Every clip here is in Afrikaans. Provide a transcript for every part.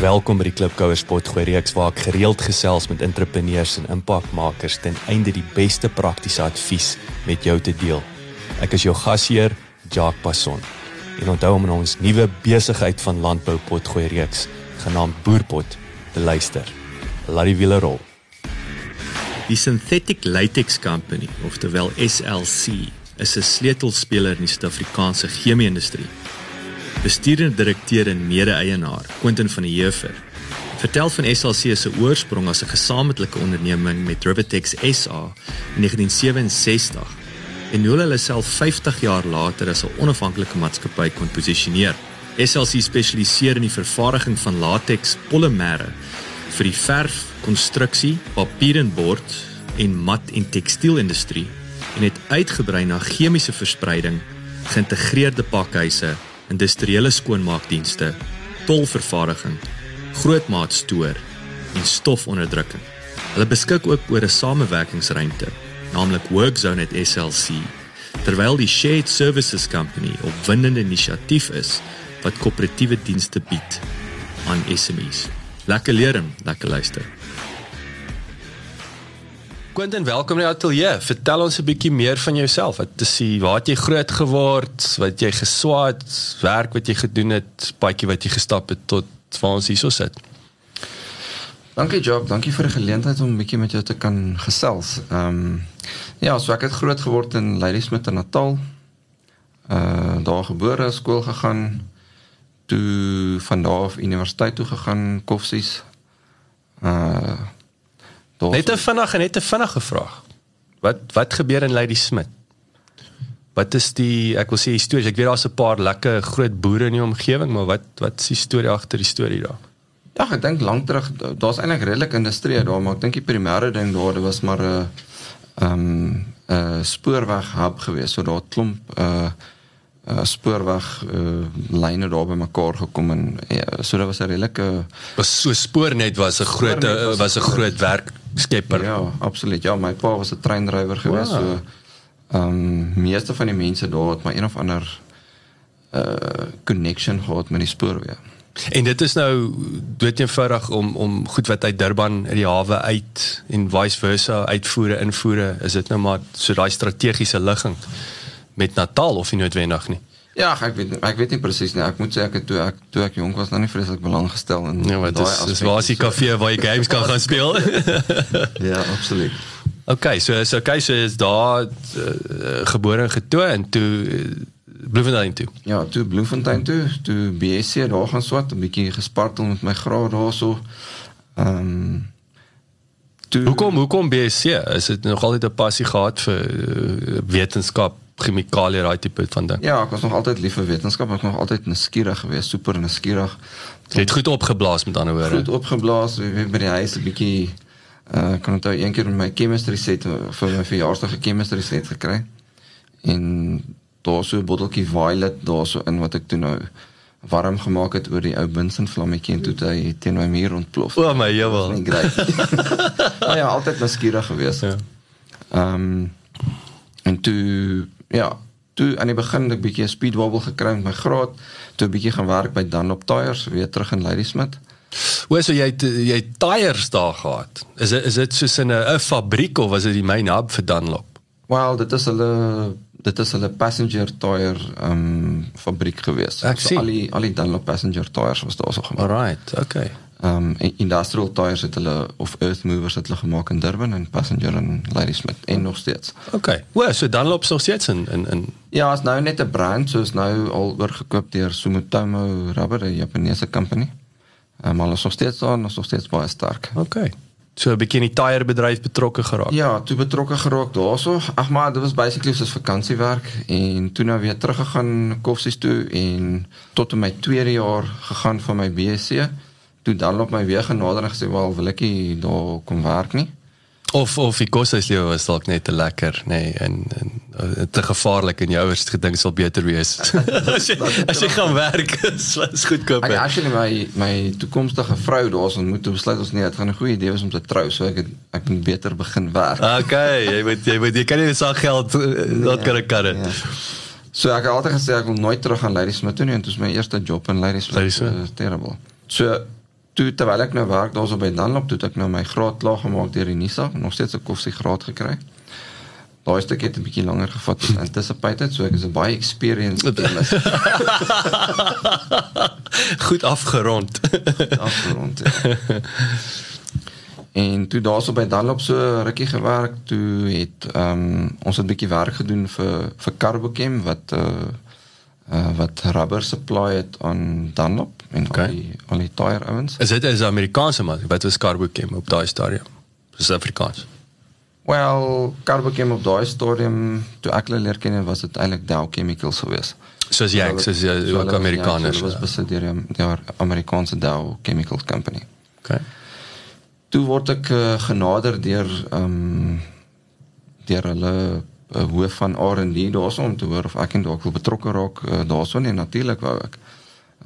Welkom by die Klipkouer Spotgooi reeks waar ek gereeld gesels met entrepreneurs en impakmakers ten einde die beste praktiese advies met jou te deel. Ek is jou gasheer, Jacques Passon. En onthou om in ons nuwe besigheid van landbou potgooi reeks genaamd Boerpot te luister. Laat die wiele rol. Die Synthetic Latex Company, oftewel SLC, is 'n sleutelspeler in die Suid-Afrikaanse chemie-industrie bestuurende direkteur en mede-eienaar, Quentin van der Heever, vertel van SLC se oorsprong as 'n gesamentlike onderneming met Rivetex SA in 1967 en hoe hulle self 50 jaar later as 'n onafhanklike maatskappy kon posisioneer. SLC spesialiseer in die vervaardiging van latex polymere vir die verf, konstruksie, papier en bord en mat en tekstielindustrie en het uitgebrei na chemiese verspreiding, geïntegreerde pakhuise industriële skoonmaakdienste, tolvervaardiging, grootmaatstoor en stofonderdrukking. Hulle beskik ook oor 'n samewerkingsruimte, naamlik Workzone at SLC, terwyl die Shared Services Company 'n opwindende inisiatief is wat koöperatiewe dienste bied aan SMEs. Lekker leer en lekker luister. Quentin, welkom die ateljee. Vertel ons 'n bietjie meer van jouself. Wat is jy, waar het jy groot geword? Wat jy geswaat, werk wat jy gedoen het, paadjie wat jy gestap het tot waar ons hierso sit. Dankie Job, dankie vir die geleentheid om 'n bietjie met jou te kan gesels. Ehm um, ja, so ek het groot geword in Ladysmith in Natal. Uh daar gebore, skool gegaan, toe van daar af universiteit toe gegaan, Koffsies. Uh Dolf. Net 'n vinnige net 'n vinnige vraag. Wat wat gebeur in Lady Smith? Wat is die ek wil sê stories. Ek weet daar's 'n paar lekker groot boere in die omgewing, maar wat wat is die storie agter die storie daar? Ja, ek dink lank terug daar's eintlik redelik industrie daar, maar ek dink die primêre ding daar was maar 'n ehm 'n um, spoorweg hub geweest, so daar klomp 'n uh, uh, spoorweg uh, lyne daar by mekaar gekom en ja, so dit was 'n redelike was so spoornet was 'n groot was 'n groot werk skepper. Ja, absoluut. Ja, my pa was 'n treindrywer geweest, wow. so ehm um, meeste van die mense daar het maar een of ander uh connection gehad met die spoorweë. En dit is nou dood eenvoudig om om goed wat uit Durban in die hawe uit en vice versa uitvoere invoere, is dit nou maar so daai strategiese ligging met Natal of nie noodwendig nie. Ja, ek weet ek weet nie presies nie. Ek moet sê ek het toe ek toe ek jonk was nog nie vreeslik belang gestel in Ja, maar dis dis waar is die kafee waar jy games kan gaan speel? ja, absoluut. Okay, so so okay, so is daar uh, gebore en getoe en toe uh, Bloemfontein toe. Ja, toe Bloemfontein toe, toe BSc daar gaan swat, 'n bietjie gespartel met my graad daarso. Ehm um, toe Hoekom hoekom BSc? Is dit nog altyd 'n passie gehad vir uh, wetenskap? Chemikalie daai tipe van ding. Ja, ek was nog altyd lief vir wetenskap, ek was nog altyd nuuskierig geweest, super nuuskierig. Jy het goed opgeblaas met ander woorde. Goed opgeblaas, weet by die huis 'n bietjie uh kan onthou een keer met my chemistry set vir my verjaarsdag 'n chemistry set gekry. En daar so 'n botteltjie violet daar so in wat ek toe nou warm gemaak het oor die ou Bunsen vlammetjie en toe het hy teen my muur ontplof. O my jewel. maar ja, altyd nuuskierig geweest. Ja. Ehm um, en toe ja, toe aan die begin 'n bietjie 'n speed wobble gekry met my graad, toe 'n bietjie gaan werk by Dunlop Tires weer terug in Ladysmith. Hoe so jy jy tyres daar gehad? Is dit is dit soos in 'n fabriek of was dit die main hub vir Dunlop? Wel, dit is hulle dit is hulle passenger ehm um, fabriek gewees. Ek sien. al die al die Dunlop passenger tires was daar so gemaak. Alright, okay. Ehm um, en industrial tires het hulle of earth movers het hulle gemaak in Durban en passenger in Ladysmith en nog steeds. Okay. O, so Dunlop is nog steeds in in in Ja, is nou net 'n brand, so is nou al oorgekoop deur Sumitomo Rubber, 'n Japaneese company. Ehm um, hulle is nog steeds daar, en nog steeds baie sterk. Okay. So 'n bietjie in die tyre bedryf betrokke geraak. Ja, toe betrokke geraak daarso. Ag maar dit was basically soos vakansiewerk en toe nou weer teruggegaan Koffsies toe en tot in my tweede jaar gegaan van my BSc. Toe dan op my weer genader en gesê wel wil ek nie daar kom werk nie. Of of die koshuislewe was dalk net te lekker, nê, nee, en en uh, te gevaarlik en jou ouers het gedink sal beter wees. as jy as jy gaan werk, is is goedkoop. Ek actually my my toekomstige vrou daar's ontmoet toe besluit ons nee, dit gaan 'n goeie idee wees om te trou, so ek het, ek moet beter begin werk. Okay, jy moet jy moet jy kan nie saak geld laat kan kan dit. Ja. So ek het altyd gesê ek wil nooit terug aan Ladysmith toe nie en dit was my eerste job in. Ladysmith. Dit is terrible. So toe terwyl ek nou werk daarso by Dunlop, toe ek nou my graad klaar gemaak deur Unisa, nog steeds 'n koffie graad gekry. Daai stuk het 'n bietjie langer gevat as anticipated, so ek is 'n baie experienced chemist. Goed afgerond. afgerond. Ja. En toe daarso by Dunlop so rukkie gewerk, toe het ehm um, ons het 'n bietjie werk gedoen vir vir Carbochem wat uh uh wat rubber supply het aan Dunlop en Okay. al die al die tire ouens. Is dit is 'n Amerikaanse man wat was Carbochem op daai stadium? Dis Afrikaans. Well, Carbochem op daai stadium toe ek hulle leer ken was dit eintlik Dow Chemicals geweest. Soos jy, soos jy So ook Amerikaners. Ja, so was besit deur die Amerikaanse Dow Chemicals Company. Okay. toe word ek uh, genader deur ehm um, deur hulle uh, hoof van R&D daarso om te hoor of ek en dalk wil betrokke raak uh, daarso nee natuurlik wou ek.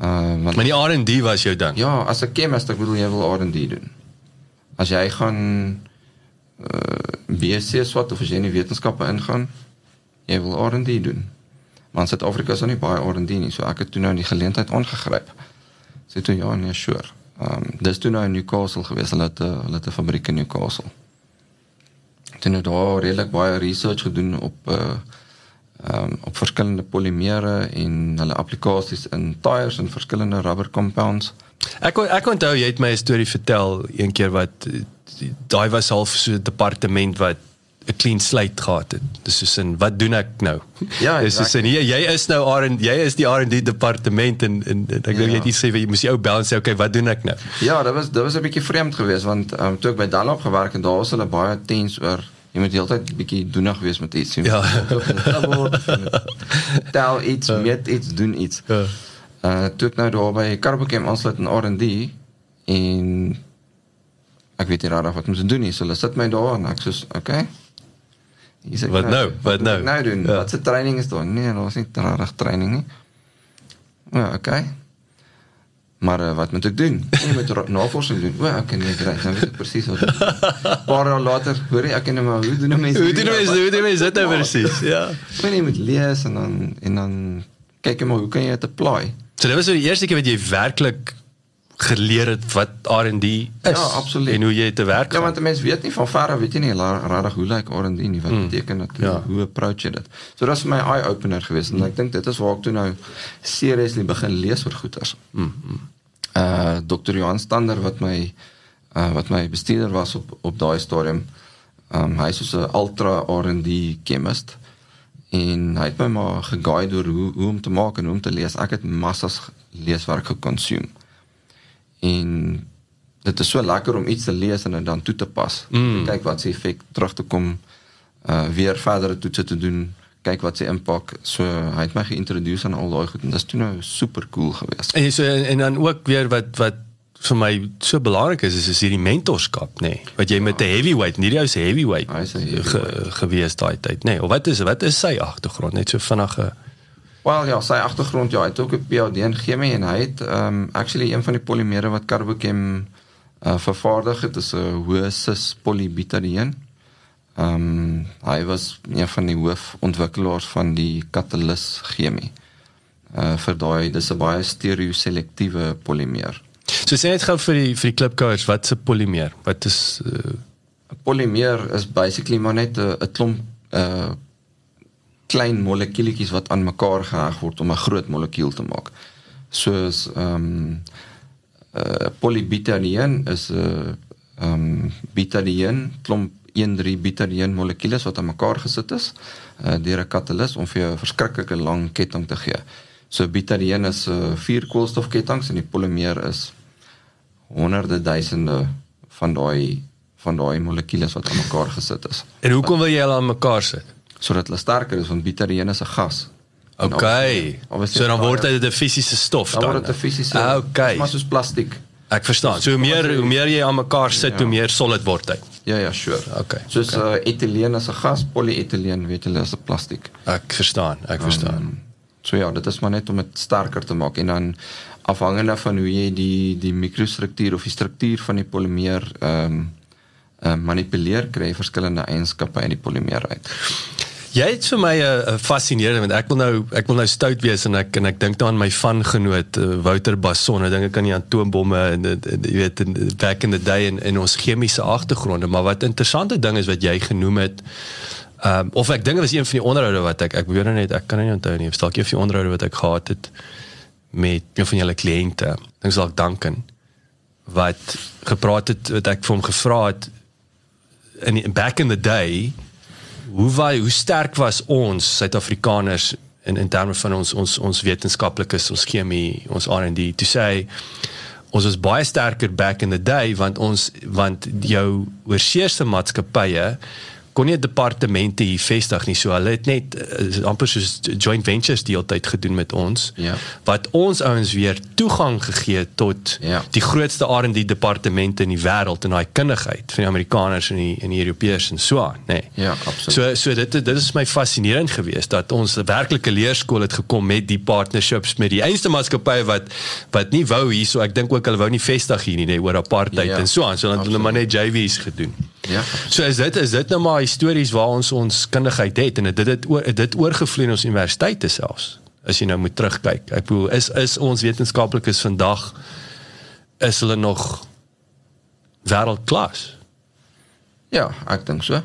Uh want Maar die R&D was jou ding. ja, as 'n chemist ek bedoel jy wil R&D doen. As jy gaan uh BSc swat of as jy in die wetenskappe ingaan, jy wil R&D doen. Maar in Suid-Afrika is daar nie baie R&D nie, so ek het toe nou die geleentheid aangegryp. Sê toe ja, nee, sure. Ehm um, dis toe nou in Newcastle gewees. Hulle het 'n hulle het 'n fabriek in Newcastle. Toe nou daar redelik baie research gedoen op uh um, op verskillende polimere en hulle applikasies in tires en verskillende rubber compounds. Ek ek onthou jy het my 'n storie vertel een keer wat daai was half so 'n departement wat 'n clean slate gehad het. Dis soos in wat doen ek nou? Ja, Dis soos in jy, jy is nou R&D jy is die R&D departement en, en, ek dink Ja. jy het iets sê jy moes die ou en sê okay, wat doen ek nou? Ja, dit was dit was 'n bietjie vreemd geweest want um, toe ek by Dunlop gewerk het, daar was hulle baie tens oor jy moet heeltyd bietjie doenig wees met iets. Ja. word, tel iets, meet iets, doen iets. Ja. Uh toe ek nou daar by Carbochem aansluit in R&D en ek weet nie regtig wat om te doen nie. So hulle sit my daar en ek sê, "Okay. Sit ek Wat nou? Wat moet ek nou? Nou doen. Ja. Wat se training is daar? Nee, daar is nie regtig training nie. Ja, okay. Maar uh, wat moet ek doen? Jy moet navorsing doen. O, ek kan nie reg, nou weet ek presies wat. Paar dae later, hoor jy, ek ken maar hoe doen mense? Hoe doen mense hoe doen mense dit nou presies? Ja. Wanneer jy moet lees en dan en dan kyk jy maar hoe kan jy dit apply? So dit was die eerste keer wat jy werklik geleer het wat R&D is. Ja, absoluut. En hoe jy te werk Ja, want mense weet nie van ver af weet jy nie regtig hoe lyk R&D nie, wat mm. beteken dit? Ja. Hoe approach jy dit? So dit was my eye opener geweest en ek dink dit is waar ek toe nou seriously begin lees oor goeters. Mm. Uh Dr. Johan Stander wat my uh wat my bestuurder was op op daai stadium. Um hy is so 'n ultra R&D chemist en hy het my maar geguide oor hoe hoe om te maak en hoe om te lees. Ek het massas leeswerk gekonsume. En dit is so lekker om iets te lees en dit dan toe te pas. Mm. Kyk wat se effek terug te kom uh weer verdere toetse te doen, kyk wat se impak. So hy het my geïntroduseer aan al daai goed en dit is toe nou super cool geweest. En so en dan ook weer wat wat vir my so belangrik is is is hierdie mentorskap nê nee, wat jy met 'n heavyweight nie se heavyweight 'n ge, heavyweight. gewees daai tyd nê nee, of wat is wat is sy agtergrond net so vinnige Wel ja, sy agtergrond ja, hy het ook 'n PhD in chemie en hy het um actually een van die polimere wat Carbochem uh vervaardig het, is 'n hoë cis polybutadien. Um hy was een van die hoofontwikkelaars van die katalis chemie. Uh vir daai dis 'n baie stereoselektiewe polimeer. So sê net gou vir die vir die klipkouers wat se polimeer wat is uh, 'n Polimeer is basically maar net 'n 'n klomp uh klein molekuulietjies wat aan mekaar geheg word om 'n groot molekuul te maak. Soos ehm um, uh polybutadieen is 'n uh, ehm um, butadieen klomp 1,3 butadieen molekules wat aan mekaar gesit is uh deur 'n katalis om vir jou 'n verskriklike lang ketting te gee. So butadieen is 'n uh, vier koolstofketTINGS en die polimeer is honderde duisende van daai van daai molekules wat aan mekaar gesit is. En hoekom wil jy hulle aan mekaar sit? Sodat hulle sterker is want butadieen is 'n gas. OK. So dan word dit 'n fisiese stof dan. Dan word dit 'n fisiese. Ah, OK. Maar soos plastiek. Ek verstaan. So hoe meer hoe meer jy aan mekaar sit, Ja. hoe meer solid word hy. Ja ja, sure. OK. Soos uh, etieleen is 'n gas, polyetieleen weet julle is 'n plastiek. Ek verstaan. Ek verstaan. Um, so ja, dit is maar net om dit sterker te maak en dan afhangende van hoe jy die die mikrostruktuur of die struktuur van die polimeer ehm um, uh, manipuleer kry verskillende eienskappe in die polimeer uit. Jy het vir my 'n uh, fascinerende want ek wil nou ek wil nou stout wees en ek en ek dink daaraan my vangenoot uh, Wouter Basson. Ek dink ek aan die atoombomme en jy weet in back in the day in in ons chemiese agtergronde, maar wat interessante ding is wat jy genoem het Ehm um, of ek dink dit was een van die onderhoude wat ek ek weet nou net ek kan nie onthou nie. Dalk een van die onderhoude wat ek gehad het met een van julle kliënte. Dink dalk Duncan wat gepraat het wat ek vir hom gevra het in back in the day hoe wa, hoe sterk was ons Suid-Afrikaners in in terme van ons ons ons wetenskaplikes, ons chemie, ons R&D to say ons was baie sterker back in the day want ons want jou oorseese maatskappye kon nie departemente hier vestig nie so hulle het net uh, amper soos joint ventures die altyd gedoen met ons Ja. wat ons ouens weer toegang gegee tot Ja. die grootste R&D departemente in die wêreld en daai kundigheid van die Amerikaners en die en die Europeërs en so aan nê nee. Ja, absoluut. So so dit dit is my fascinerend geweest dat ons 'n werklike leerskool het gekom met die partnerships met die einste maatskappye wat wat nie wou hier so ek dink ook hulle wou nie vestig hier nie nee, oor apartheid Ja, en so aan so dan het hulle maar net JV's gedoen. Ja. So is dit is dit nou maar histories waar ons ons kundigheid het en dit dit oor dit oorgevloei in ons universiteite selfs as jy nou moet terugkyk. Ek bedoel is is ons wetenskaplikes vandag is hulle nog wêreldklas. Ja, ek dink so.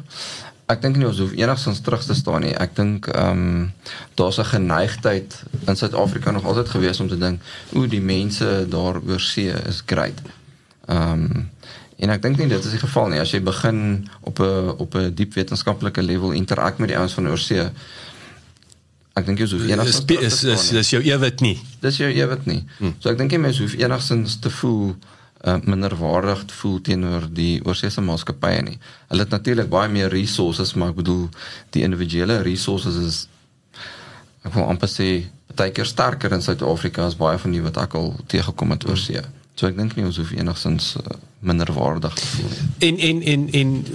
Ek dink nie ons hoef enigstens terug te staan nie. Ek dink ehm um, daar's 'n geneigtheid in Suid-Afrika nog altyd gewees om te dink, o, die mense daar oor see is great. Ehm um, en ek dink nie dit is die geval nie. As jy begin op 'n op 'n diep wetenskaplike level interak met die ouens van oor see, ek dink jy hoef enigstens te is is, is jou ewig nie. Dis jou ewig nie. Hmm. So ek dink die mense hoef enigstens te voel uh, minderwaardig te voel teenoor die oorseese maatskappye nie. Hulle het natuurlik baie meer resources, maar ek bedoel die individuele resources is ek wil amper sê baie keer sterker in Suid-Afrika as baie van die wat ek al teëgekom het oorsee. So ek dink nie ons hoef enigstens uh, minderwaardig te voel nie. En en en en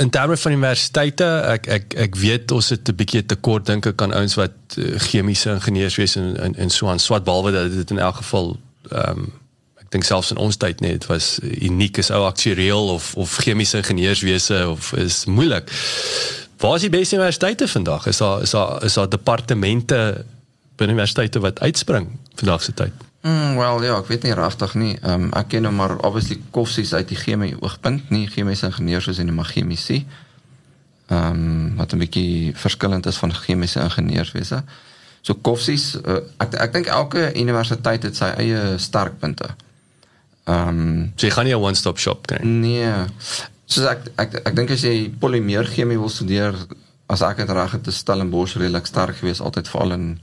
in terme van universiteite ek ek ek weet ons het 'n bietjie tekort dink ek aan ouens wat uh, chemiese ingenieurs wees en en, en so aan swart behalwe dat dit in elk geval ehm um, ek dink selfs in ons tyd net was uniek is ou aktuariël of of chemiese ingenieurswese of is moeilik. Waar is die beste universiteite vandag? Is daar is daar is daar departemente binne universiteite wat uitspring vandag se tyd? Mm, wel ja, ek weet nie regtig nie. Ehm um, ek ken nou maar obviously koffsies uit die chemie oogpunt, nie chemiese ingenieurs soos in die chemiese. Ehm um, wat 'n bietjie verskillend is van chemiese ingenieurswese. So koffsies, uh, ek ek dink elke universiteit het sy eie sterkpunte. Ehm um, So jy gaan nie 'n one-stop shop kry. Nee. Soos ek ek ek dink as jy polimeerchemie wil studeer, as ek dit reg het, is Stellenbosch redelik sterk geweest altyd veral in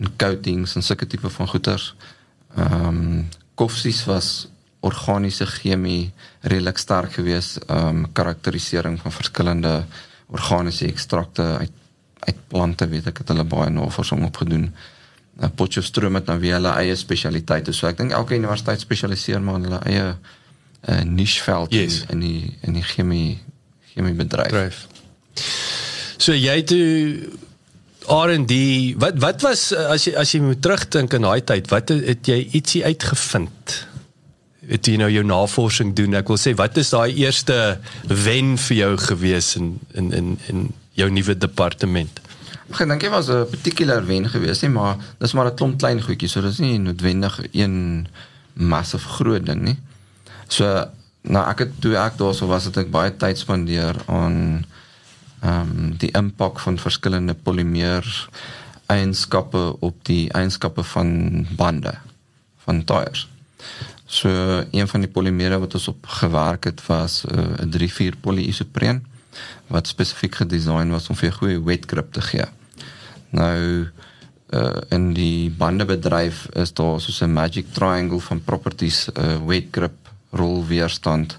in coatings en sulke tipe van goeters. Ehm um, Koffsies was organiese chemie redelik sterk geweest, ehm um, karakterisering van verskillende organiese ekstrakte uit uit plante weet ek het hulle baie navorsing op gedoen. Uh, Potchefstroom het nou weer hulle eie spesialiteite. So ek dink elke universiteit spesialiseer maar in hulle eie uh, nicheveld Yes. in, in die in die chemie chemie bedryf. dryf. So jy toe R&D wat wat was eh, as jy as jy moet terugdink in daai tyd wat het, jy ietsie uitgevind? Het jy nou jou navorsing doen? Ek wil sê wat is daai eerste wen vir jou gewees in in in in jou nuwe departement? Ek dink dit was 'n particular wen geweest, nie, maar dis maar 'n klomp klein goedjies, so dis nie noodwendig een massive groot ding nie. So nou ek het toe ek daarso was het ek baie tyd spandeer aan ehm um, die impak van verskillende polimeer eienskappe op die eienskappe van bande van tyres. So een van die polimere wat ons op gewerk het was uh, 'n 3,4 polyisopreen wat spesifiek gedesign was om vir goeie wet grip te gee. Nou uh in die bandebedryf is daar soos 'n magic triangle van properties uh wet grip, rolweerstand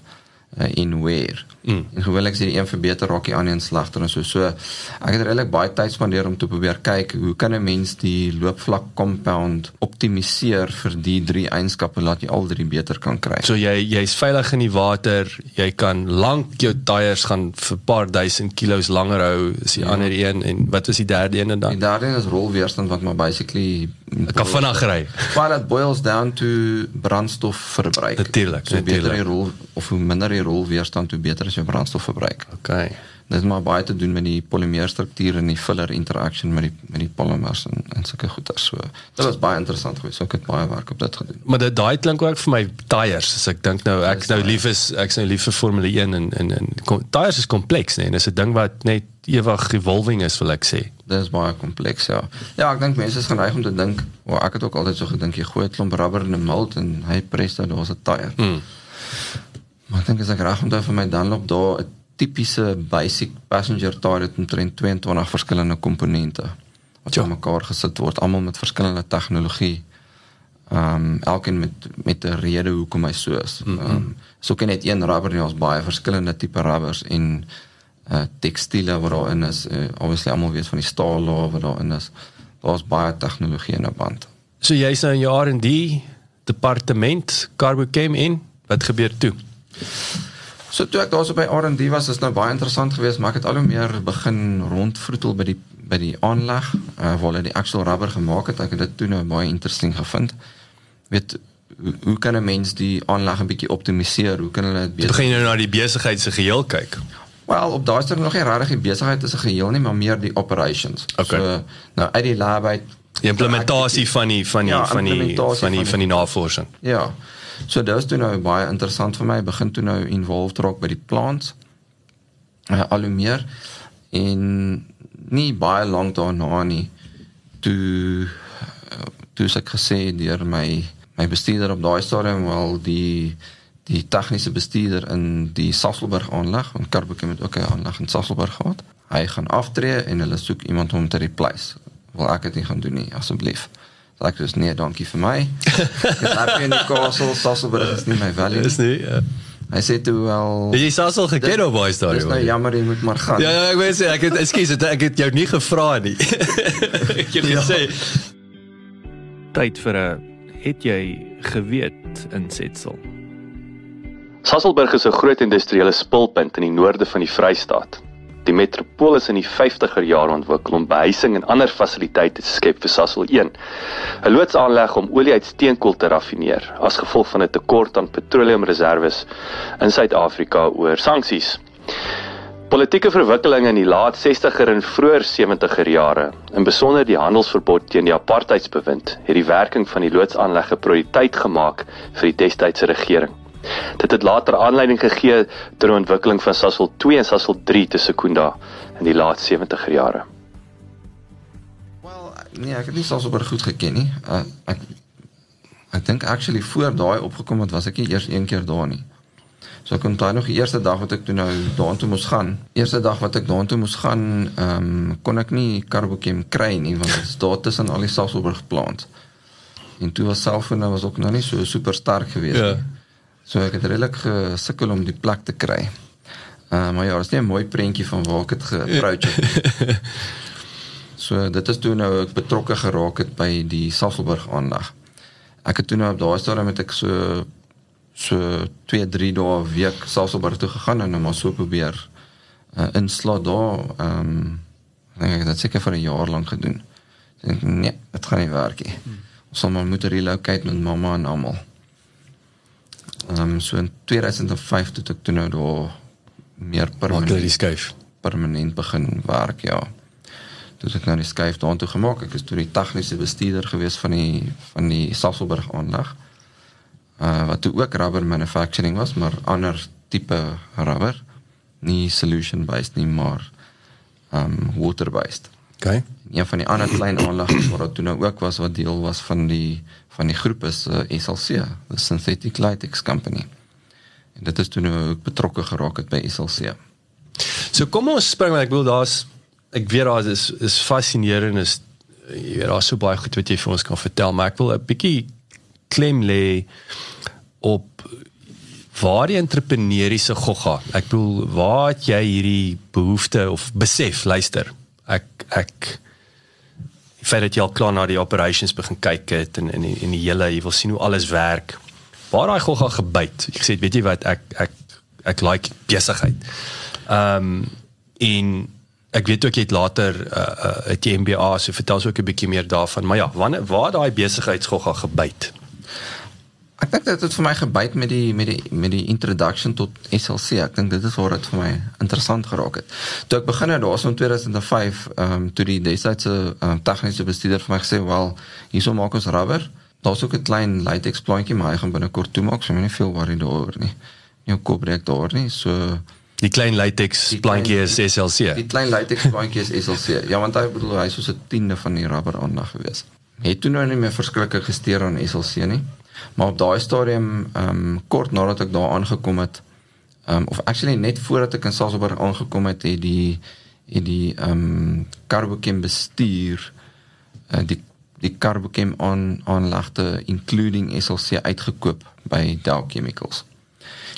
uh, en wear. Mm. En ek sê die een verbeter raak die ander slegter en so so ek het regtig baie tyd spandeer om te probeer kyk hoe kan 'n mens die loopvlak compound optimaliseer vir die drie eienskappe laat jy al drie beter kan kry. So jy jy's veilig in die water, jy kan lank jou tyres gaan vir paar duisend kilos langer hou as die ja. ander een en wat is die derde een dan? Die derde een is rolweerstand wat maar basically kan vinnig ry. Well it boils down to brandstofverbruik. Natuurlik, so natuurlik. beter die rol of hoe minder die rolweerstand hoe beter is jou brandstofverbruik. Okay. Dit het maar baie te doen met die polymeerstruktuur en die filler interaction met die met die polymers en en sulke goeie so. Dit was baie interessant geweest. So ek het baie werk op dit gedoen. Maar dit daai klink ook vir my tyres. As ek dink nou ek nou lief is ek's nou lief vir Formule 1 en en en tyres is kompleks, nee, en dis 'n ding wat net ewig revolving is, wil ek sê. Dit is baie kompleks, ja. Ja, ek dink mense is geneig om te dink, "O, ek het ook altyd so gedink jy gooi 'n klomp rubber in 'n mold en hy pres dan daar's 'n tyre." Mm. Maar ek dink as ek reg onthou vir my Dunlop daar 'n tipiese basic passenger tyre het omtrent 22 verskillende komponente wat ja. mekaar gesit word, almal met verskillende tegnologie. Ehm um, elkeen met met 'n rede hoekom hy so is. Ehm um, so kan net een rubber nie, ons baie verskillende tipe rubbers en uh tekstiele wat daarin is. Uh, obviously almal weet van die staal wat daarin is. Daar's baie tegnologie in 'n band. So jy's nou in jou R&D departement, Carbo came in. Wat gebeur toe? So toe ek daarso by R&D was, is nou baie interessant geweest, maar ek het al hoe meer begin rondvroetel by die by die aanleg uh, waar hulle die actual rubber gemaak het. Ek het dit toe nou baie interesting gevind. Weet hoe, hoe kan 'n mens die aanleg 'n bietjie optimaliseer? Hoe kan hulle dit beter Begin jy nou na die besigheid se geheel kyk? Wel, op daai stadium nog nie regtig die besigheid is 'n geheel nie, maar meer die operations. Okay. So nou uit die lab uit die implementasie van die van die ja, van die van die van die, van die navorsing. Ja. So dit was toe nou baie interessant vir my. Begin toe nou involved raak by die plants. Uh, al hoe meer en nie baie lank daarna nie toe toe ek gesê deur my my bestuurder op daai stadium wel die die tegniese bestuurder in die Sasselburg aanleg want Karboke het ook 'n aanleg in Sasselburg gehad. Hy gaan aftree en hulle soek iemand om te replace. Wil ek dit nie gaan doen nie asseblief. Ek sê nee, dankie vir my. Ek het in die Castle Sasselburg is nie my value. Dis nie. Ja. Hy sê toe wel Jy Sassel geken op baie stadium. Dis nou jammer jy moet maar gaan. Ja, ja ek wou sê ek het ekskuus ek het jou nie gevra nie. ek het gesê tyd vir 'n het jy geweet insetsel. Sasselburg is 'n groot industriële spulpunt in die noorde van die Vrystaat. Die metropool is in die 50er jare ontwikkel om behuising en ander fasiliteite te skep vir Sassel 1. 'n Loodsaanleg om olie uit steenkool te raffineer as gevolg van 'n tekort aan petroleumreserwes in Suid-Afrika oor sanksies. Politieke verwikkelinge in die laat 60er en vroeë 70er jare, in besonder die handelsverbod teen die apartheidsbewind, het die werking van die loodsaanleg 'n prioriteit gemaak vir die destydse regering. Dit het later aanleiding gegee tot die ontwikkeling van Sasol 2 en Sasol 3 te Sekunda in die laat 70er jare. Wel, nee, ek het nie Sasol goed geken nie. Uh, ek ek dink actually voor daai opgekom het, was ek nie eers een keer daar nie. So ek kon daai nog die eerste dag wat ek toe nou daartoe moes gaan. Eerste dag wat ek daartoe moes gaan, ehm um, kon ek nie Carbochem kry nie want dit is daar tussen al die Sasolburg plants. En toe was selfone was ook nog nie so super sterk geweest ja. So ek het redelik gesukkel om die plek te kry. Uh, maar ja, dit is net 'n mooi prentjie van waar ek dit geapproach het. so dit is toe nou ek betrokke geraak het by die Sasselburg aanleg. Ek het toe nou op daai stadium met ek so so 2 3 dae 'n week Sasselburg toe gegaan en nou maar so probeer uh, inslaat daar. Ehm um, ek dink ek het dit seker vir 'n jaar lank gedoen. Ek dink nee, dit gaan nie werk nie. Ons sal maar moet relocate met mamma en almal. Ehm um, so in 2005 toe ek toe nou daar meer permanent die skuif permanent begin werk ja. Toe ek nou die skuif daartoe gemaak. Ek is toe die tegniese bestuurder gewees van die van die Sasselburg aanleg. Uh wat toe ook rubber manufacturing was, maar ander tipe rubber. Nie solution based nie, maar um water based. Okay. Een van die ander klein aanlegte waar dit toe nou ook was wat deel was van die van die groep is uh, SLC, the Synthetic Latex Company. En dit is toe nou ook betrokke geraak het by SLC. So kom ons spring ek wil daar's ek weet daar is is fascinerend is jy weet daar's so baie goed wat jy vir ons kan vertel, maar ek wil 'n bietjie klem lê op waar die entrepreneuriese gogga. Ek bedoel, waar het jy hierdie behoefte of besef, luister. Ek ek die feit dat jy al klaar na die operations begin kyk het en in in die hele jy wil sien hoe alles werk. Waar daai gogga gebyt. Ek sê weet jy wat ek ek ek like besigheid. Ehm um, en ek weet ook jy het later uh, uh het jy MBA so vertel ons ook 'n bietjie meer daarvan. Maar ja, wanneer waar daai besigheidsgogga gebyt? Ek dink dit het vir my gebyt met die met die met die introduction tot SLC. Ek dink dit is waar dit vir my interessant geraak het. Toe ek begin het daarso in 2005, ehm um, toe die desydse um, tegniese bestuurder vir my gesê, "Wel, hierso maak ons rubber." Daar's ook 'n klein latex plantjie, maar hy gaan binnekort toemaak, so moenie veel worry daaroor nie. Nie 'n kop breek daar nie. So Die klein latex plantjie is SLC. Die klein latex plantjie is SLC. Ja, want hy bedoel hy is soos 'n tiende van die rubber aandag gewees. Het toe nou nie meer verskriklik gesteer aan SLC nie. Maar op daai stadium ehm um, kort nadat ek daar aangekom het ehm um, of actually net voordat ek in Salzburg aangekom het, het die het die ehm um, Carbochem bestuur uh, die die Carbochem aan aanlegte including SLC uitgekoop by Dow Chemicals.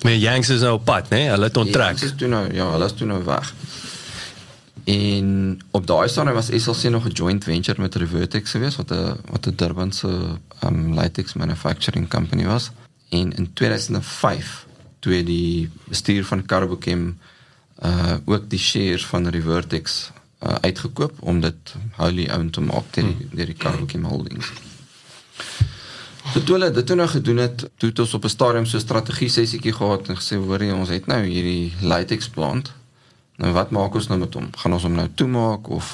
Maar Yanks is nou op pad, né? Nee? Hulle het onttrek. Yanks is toe nou ja, hulle is toe nou weg. En op daai stadium was SLC nog 'n joint venture met Revertex geweest wat 'n wat 'n Durbanse um latex manufacturing company was. En in 2005 toe die bestuur van Carbochem uh ook die shares van Revertex uh, uitgekoop om dit wholly owned te maak deur die, deur die Carbochem Holdings. Toe hulle dit toe nou gedoen het, toe het ons op 'n stadium so 'n strategie sessietjie gehad en gesê hoor jy ons het nou hierdie latex plant Nou wat maak ons nou met hom? Gaan ons hom nou toemaak of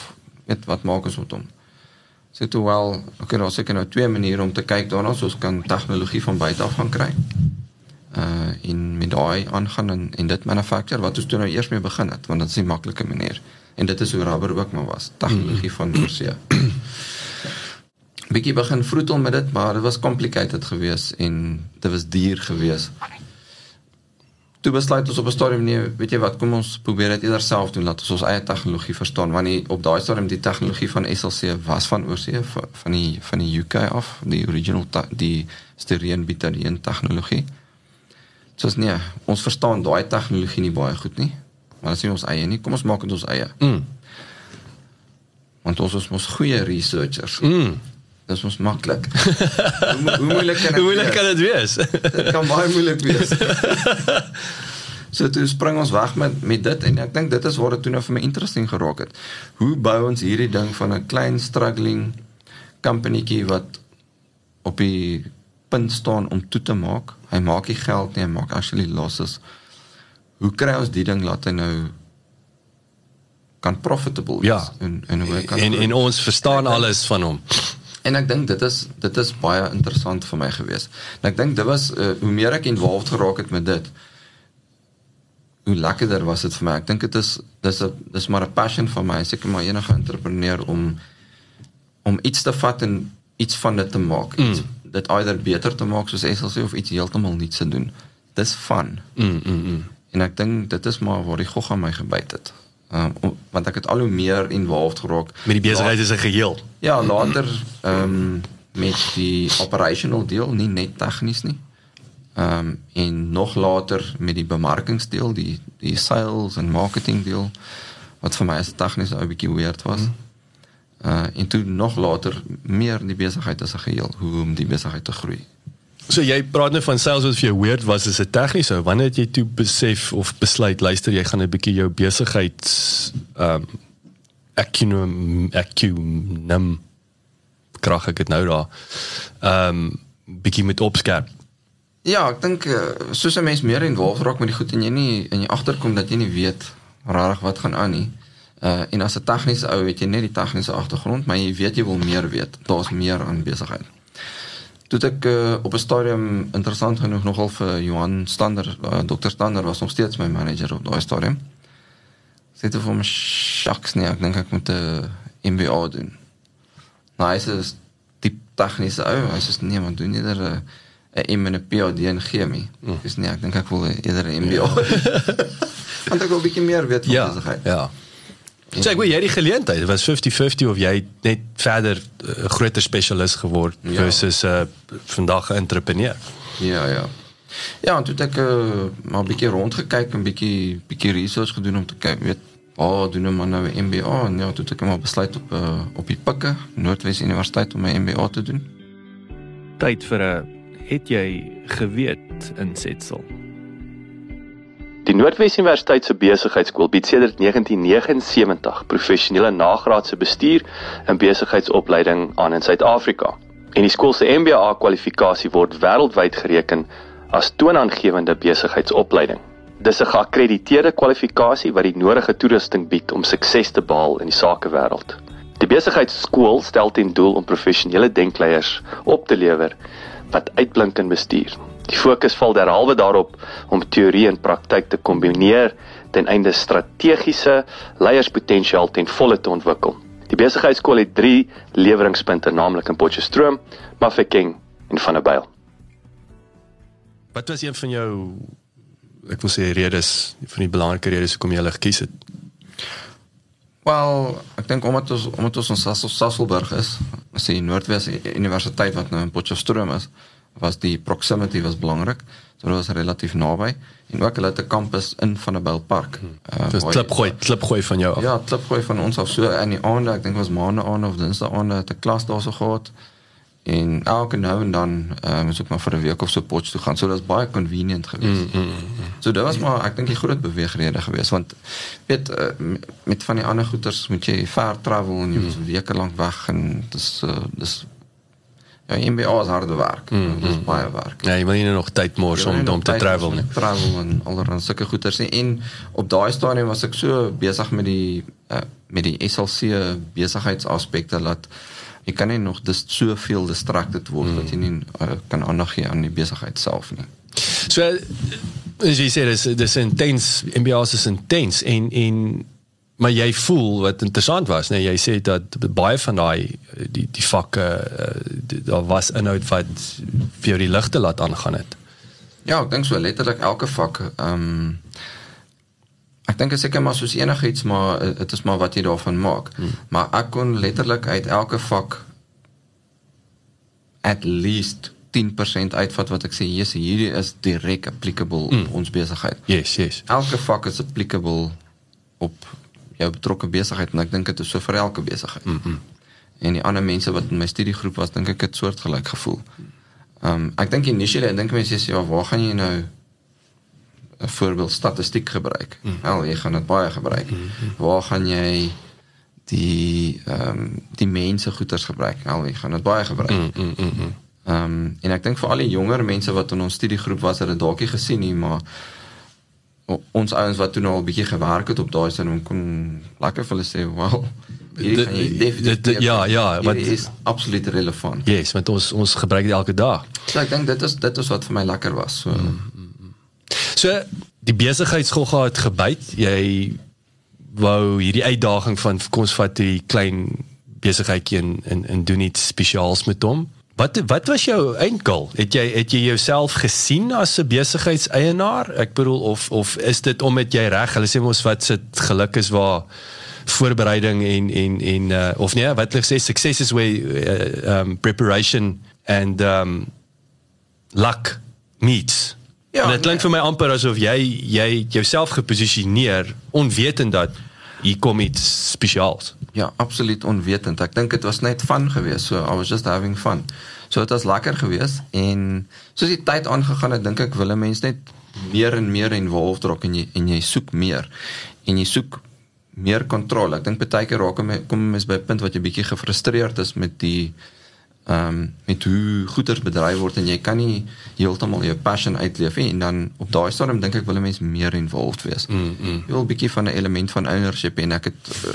weet wat maak ons met hom? Sê toe wel, okay, daar seker nou twee maniere om te kyk daarna, soos kan tegnologie van buite af gaan kry. Uh in met daai aangaan en en dit manufacture wat ons toe nou eers mee begin het, want dit is 'n maklike manier. En dit is hoe rubber ook maar was, tegnologie van oorsee. Bietjie begin vroetel met dit, maar dit was complicated geweest en dit was duur geweest toe besluit ons op 'n stadium nee, weet jy wat, kom ons probeer dit eerder self doen laat ons ons eie tegnologie verstaan want die, op daai stadium die tegnologie van SLC was van oorsee van die van die UK af, die original die styreen butadien tegnologie. Soos nee, ons verstaan daai tegnologie nie baie goed nie. Maar as jy ons eie nie, kom ons maak dit ons eie. Mm. Want ons is mos goeie researchers. Mm. Dit is mos maklik. hoe, hoe moeilik kan dit Hoe moeilik kan dit wees? dit kan baie moeilik wees. so toe spring ons weg met met dit en ek dink dit is waar dit toe nou vir my interesting geraak het. Hoe bou ons hierdie ding van 'n klein struggling companytjie wat op die punt staan om toe te maak. Hy maak nie geld nie, hy maak actually losses. Hoe kry ons die ding laat hy nou kan profitable wees ja. en en hoe kan en, en ons verstaan alles van hom. En ek dink dit is dit is baie interessant vir my gewees. En ek dink dit was uh, hoe meer ek involved geraak het met dit, hoe lekkerder was dit vir my. Ek dink dit is dis 'n dis maar 'n passion van my, seker maar enige entrepreneur om om iets te vat en iets van dit te maak. Mm. Iets, dit either beter te maak soos SLC of iets heeltemal nuuts te doen. Dis fun. Mm mm. mm. En ek dink dit is maar waar die gogga my gebyt het. Um, want ek het al hoe meer involved geraak met die besigheid is 'n geheel. Ja, later ehm um, met die operational deel, nie net tegnies nie. Ehm um, en nog later met die bemarkingsdeel, die die sales en marketing deel wat vir my as tegnies 'n bietjie weird was. Mm. Uh en toe nog later meer die besigheid as 'n geheel, hoe om die besigheid te groei. So jy praat nou van sales wat vir jou weird was is 'n tegniese. Wanneer het jy toe besef of besluit luister jy gaan 'n bietjie jou besigheid ehm um, acumen acumen krag ek dit nou daar. Ehm um, bietjie met opskerp. Ja, ek dink uh, soos 'n mens meer involved raak met die goed en jy nie in jy agterkom dat jy nie weet regtig wat gaan aan nie. Uh en as 'n tegniese ou weet jy net die tegniese agtergrond, maar jy weet jy wil meer weet. Daar's meer aan besigheid. Toe ek uh, op 'n stadium interessant genoeg nogal vir Johan Stander, uh, Dr Stander was nog steeds my manager op daai stadium. Sê dit vir my shocks nie, ek dink ek moet 'n MBA doen. Nou hy sê die tegniese ou, hy sê nee, man doen eerder 'n 'n M en 'n PhD in chemie. Mm. Dis nee, ek dink ek wil eerder 'n MBA. Ja. Want ek wil 'n bietjie meer weet van ja, besigheid. Ja. So ek weet jy die geleentheid, was 50-50 of jy net verder 'n uh, groter spesialis geword ja. versus 'n uh, vandag 'n entrepreneur. Ja, ja. Ja, en toe het ek uh, maar 'n bietjie rondgekyk en bietjie bietjie research gedoen om te kyk, weet, waar oh, doen 'n man nou 'n MBA? En ja, toe het ek maar besluit op uh, op die Pikke, Noordwes Universiteit om my MBA te doen. Tyd vir 'n het jy geweet insetsel. Die Noordwes Universiteit se besigheidskool bied sedert 1979 professionele nagraadse bestuur en besigheidsopleiding aan in Suid-Afrika. En die skool se MBA kwalifikasie word wêreldwyd gereken as toonaangewende besigheidsopleiding. Dis 'n geakkrediteerde kwalifikasie wat die nodige toerusting bied om sukses te behaal in die sakewêreld. Die besigheidsskool stel ten doel om professionele denkleiers op te lewer wat uitblink in bestuur. Die fokus val derhalwe daarop om teorie en praktyk te kombineer ten einde strategiese leierspotensiaal ten volle te ontwikkel. Die besigheidskool het 3 leweringspunte, naamlik in Potchefstroom, Mafeking en Vanderbijl. Wat was een van jou ek wil sê redes van die belangrike redes hoekom jy hulle gekies het? Wel, ek dink omdat ons omdat ons in Sassel, Sasselburg is, is die Noordwes Universiteit wat nou in Potchefstroom is, was die proximity was belangrik. So dit was relatief naby en ook hulle het 'n kampus in Vanderbijl Park. Hmm. Uh, Dis klipgooi, klipgooi van jou af. Ja, klipgooi van ons af. So in die aande, ek dink was maande aan of dinsdae aande het 'n klas daarso gehad. En elke nou en dan uh, moes ek maar vir 'n week of so Potch toe gaan. So dit was baie convenient geweest. Mm, mm, mm. So dit was maar ek dink die groot beweegrede geweest want weet uh, met van die ander goeters moet jy ver travel en jy moet mm. weke lank weg en dis uh, dis ja MBA is harde werk. Mm, mm. baie werk. Ja, jy moet nie nog tyd mors om om te travel nie. Travel en allerlei sulke goeters en, en op daai stadium was ek so besig met die uh, met die SLC besigheidsaspekte dat jy kan nie nog dis soveel distracted word dat jy nie uh, kan aandag gee aan die besigheid self nie. So as jy sê dis dis intens MBA's is intens en en maar jy voel wat interessant was nee jy sê dat baie van daai die die vakke uh, daar was inhoud wat vir jou die ligte laat aangaan het. Ja, ek dink so letterlik elke vak ehm um, Ek dink dit seker maar soos enigiets maar dit is maar wat jy daarvan maak. Hmm. Maar ek kon letterlik uit elke vak at least 10% uitvat wat ek sê yes, hierdie is direk applicable hmm. op ons besigheid. Yes, yes. Elke vak is applicable op jou betrokke besigheid en ek dink dit is so vir elke besigheid. Mm -hmm. En die ander mense wat in my studiegroep was, dink ek het soortgelyk gevoel. Ehm um, ek dink initially, ek dink mense sê ja, waar gaan jy nou 'n voorbeeld statistiek gebruik. Mm. Wel, jy gaan dit baie gebruik. Mm -hmm. Waar gaan jy die ehm um, die mense goeders gebruik? Wel, jy gaan dit baie gebruik. Mm -hmm. Ehm um, en ek dink vir al die jonger mense wat in ons studiegroep was, het dit dalk nie gesien nie, maar ons ouens wat toe nou al bietjie gewerk het op daai sin kon lekker vir hulle sê, "Wel, dit ja, ja, wat is absoluut relevant." Yes, want ons ons gebruik dit elke dag. So ek dink dit is dit is wat vir my lekker was. So mm. So die besigheidskool gehad gebyt. Jy wou hierdie uitdaging van kom ons vat die klein besigheidjie en en en doen iets spesiaals met hom. Wat wat was jou eindgoal? Het jy het jy jouself gesien as 'n besigheidseienaar? Ek bedoel of of is dit om met jy reg? Hulle sê mos wat sit geluk is waar voorbereiding en en en uh, of nee, wat hulle sê success is where uh, um preparation and um luck meets. Ja, en dit klink nee. vir my amper asof jy jy jouself geposisioneer onwetend dat hier kom iets spesiaals. Ja, absoluut onwetend. Ek dink dit was net fun geweest. So I was just having fun. So dit was lekker geweest en soos die tyd aangegaan het, dink ek wille mense net meer en meer involved raak en jy en jy soek meer en jy soek meer kontrole. Ek dink baie keer raak kom mens by 'n punt wat jy bietjie gefrustreerd is met die ehm um, met hoe goeders bedryf word en jy kan nie heeltemal jou passion uitleef nie en dan op daai stadium dink ek wil 'n mens meer involved wees. Mm, mm. Jy wil 'n bietjie van 'n element van ownership en ek het uh,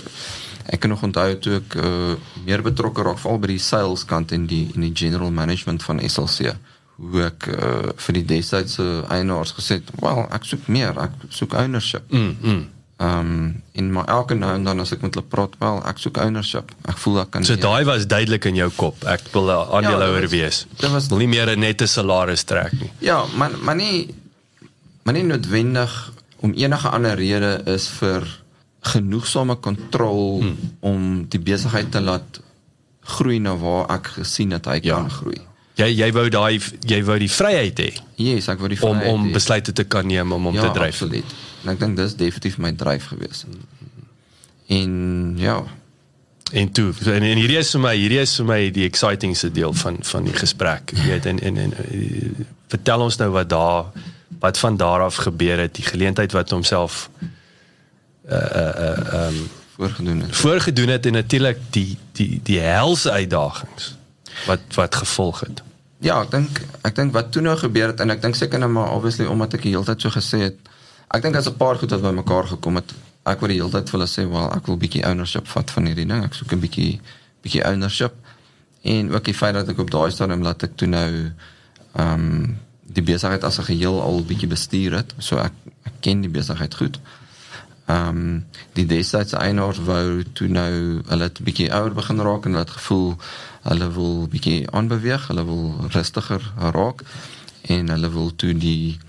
ek kan nog onthou toe ek uh, meer betrokke raak veral by die sales kant en die in die general management van SLC hoe ek uh, vir die destydse eienaars gesê het, "Wel, ek soek meer, ek soek ownership." Mm, mm. Ehm um, en maar elke nou en dan as ek met hulle praat, wel, ek soek ownership. Ek voel ek kan So daai was duidelik in jou kop. Ek wil 'n aandeelhouer was- wees. dit was- wil nie meer 'n nette salaris trek nie. Ja, maar maar nie maar nie noodwendig om enige ander rede is vir genoegsame kontrol hmm. om die besigheid te laat groei na waar ek gesien het hy Ja. kan groei. Jy jy wou daai jy wou die vryheid hê Yes, ek wou die om vryheid om hê. besluite te kan neem om om ja, te dryf. absoluut. En ek dink dis definitief my dryf gewees. En ja, En toe en, en hierdie is vir my hierdie is vir my die excitingste deel van van die gesprek. Jy weet en en, en eh, vertel ons nou wat daar wat van daar af gebeur het, die geleentheid wat homself voorgedoen het. voorgedoen het en natuurlik die die die helse uitdagings wat wat gevolg het. Ja, ek dink ek dink wat toe nou gebeur het en ek dink seker nou maar obviously omdat ek die hele tyd so gesê het. Ek dink daar's 'n paar goed wat bymekaar gekom het. Ek wou die hele tyd vir hulle sê, "Wel, ek wil bietjie ownership vat van hierdie ding. Ek soek 'n bietjie bietjie ownership." En ook die feit dat ek op daai stadium laat ek toe nou ehm um, die besigheid as 'n geheel al bietjie bestuur het. So ek ek ken die besigheid goed. Ehm um, die destydse eienaars wou toe nou hulle het 'n bietjie ouer begin raak en hulle het gevoel hulle wil bietjie aanbeweeg, hulle wil rustiger raak en hulle wil toe die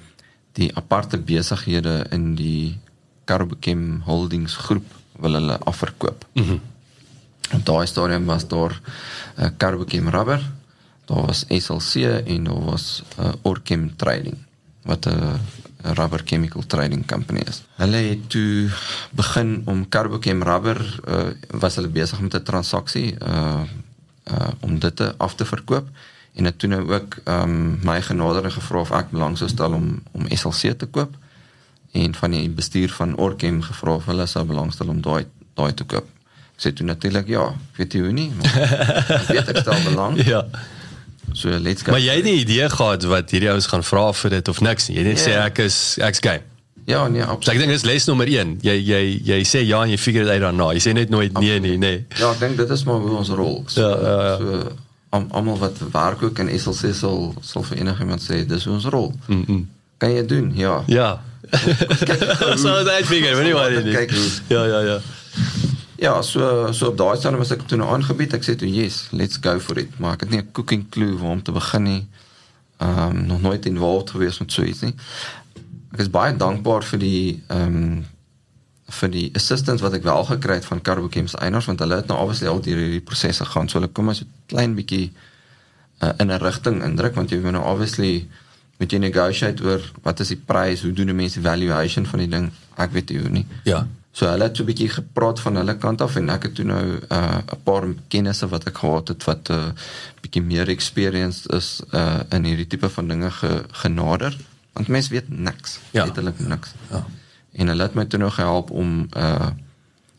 die aparte besighede in die Carbochem Holdings groep wil hulle afverkoop. Mm Op daai stadium was daar uh, Carbochem Rubber, daar was SLC en daar was uh, Orchem Trading wat 'n 'n rubber chemical trading company is. Hulle het toe begin om Carbochem Rubber uh, was hulle besig met 'n transaksie uh uh om dit te af te verkoop en het toe nou ook um, my genader en gevra of ek belang sou stel om om SLC te koop en van die bestuur van Orchem gevra of hulle sou belangstel om daai daai te koop. Ek sê toe natuurlik ja, weet nie hoe nie, maar ek weet ek stel belang. Ja. So let's go. Maar jy het nie idee gehad wat hierdie ouens gaan vra vir dit of niks nie. Jy net Ja. sê ek is ek's game. Ja, nee, So ek absoluut. dink dis les nommer 1. Jy jy jy sê ja en jy figure dit uit daarna. Jy sê net nooit nee nee nee. Ja, ek dink dit is maar hoe ons rol. So, Ja, ja, ja. So am- almal wat werk ook in SLC sal sal vir enigiemand sê dis ons rol. Mm -mm. Kan jy doen? Ja. Ja. so dit uitfigure, weet jy wat dit Kyk is. Ja ja ja. Ja, so so op daai stadium was ek toe nou aangebied. Ek sê toe yes, let's go for it. Maar ek het nie 'n cooking clue waar om te begin nie. Ehm um, nog nooit involved gewees met so iets nie. Ek is baie dankbaar vir die ehm um, vir die assistance wat ek wel gekry het van Carbochem se eienaars want hulle het nou obviously al deur hierdie prosesse gegaan. So hulle kom as 'n klein bietjie uh, in 'n rigting indruk want jy moet nou obviously moet jy negotiate oor wat is die prys, hoe doen die mense valuation van die ding? Ek weet nie hoe nie. Ja. So hulle het so 'n bietjie gepraat van hulle kant af en ek het toe nou 'n uh, 'n paar kennisse wat ek gehad het wat 'n uh, bietjie meer experienced is uh, in hierdie tipe van dinge ge, genader want mense weet niks. Ja. Letterlik niks. Ja. En hulle het my toe nou gehelp om 'n uh,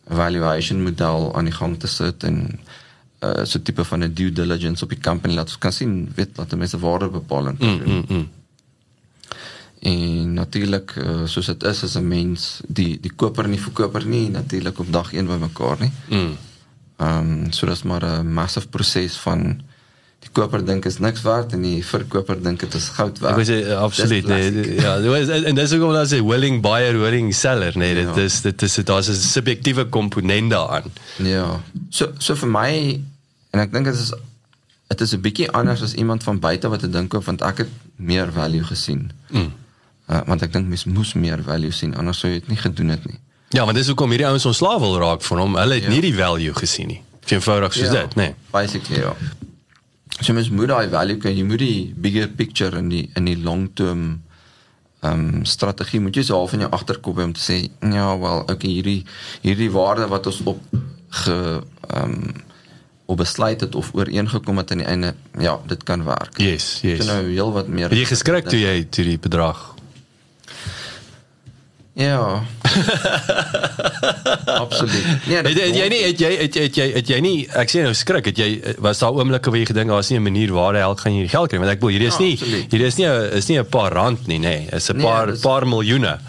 valuation model aan die gang te sit en uh, so tipe van 'n due diligence op die company laat ons kan sien weet wat die mense waarde bepaling kan doen. Mm, mm. En natuurlik uh, soos dit is as 'n mens die die koper en die verkoper nie natuurlik op dag 1 by mekaar nie. Mm. Ehm um, so dis maar 'n massive proses van die koper dink is niks werd en die verkoper dink dit is goud werd. Ek wil sê absoluut Dis nee. Ja, dit en dis ook omdat as 'n willing buyer, willing seller, nee, dit Ja. is dit is daar's 'n subjektiewe komponent daaraan. Ja. So so vir my en ek dink dit is dit is 'n bietjie anders as iemand van buite wat dit dink op want ek het meer value gesien. Mm. Uh, want ek dink mens moes meer value sien anders sou jy dit nie gedoen het nie. Ja, want dis hoekom hierdie ouens ontslaaf wil raak van hom. Hulle het Ja. nie die value gesien nie. Eenvoudig soos dit, nee. Basically ja. So mens moet daai value kan jy moet die bigger picture in die in die long term ehm um, strategie moet jy so half in jou agterkop hê om te sê ja wel okay hierdie hierdie waarde wat ons op ge ehm um, op besluit het of ooreengekom het aan die einde ja dit kan werk. Yes, yes. Toe nou heel wat meer jy geskrik toe jy toe die bedrag Ja. Absoluut. Nee, Het, het jy nie het jy het, jy- het jy het jy nie ek sê nou skrik het jy was daar oomblikke waar jy gedink daar's nie 'n manier waar die hel gaan jy die geld kry want ek bedoel hier is Ja, nie absoluut. hier is nie is nie 'n paar rand nie nê nee. is 'n Nee, paar dis- paar miljoene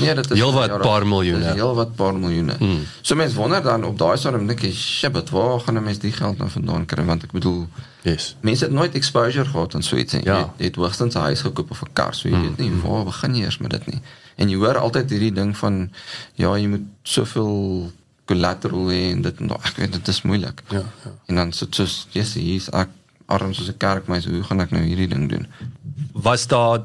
Nee, dit is Heel wat dat- paar miljoene. dis Heel wat paar miljoene. Mm. So mense wonder dan op daai stadium dink jy, "Shit, waar gaan 'n mens die geld nou vandaan kry?" Want ek bedoel Yes. Mense het nooit exposure gehad aan so iets nie. Ja. Jy, jy het hoogstens 'n huis gekoop of 'n kar, so jy Mm, weet nie waar begin jy eers met dit nie. En jy hoor altyd hierdie ding van ja, jy moet soveel collateral hê en dit en dat. Ek weet dit is moeilik. Ja, ja. En dan so soos yes, hier's ek arm soos 'n kerkmeis, hoe gaan ek nou hierdie ding doen? Was daar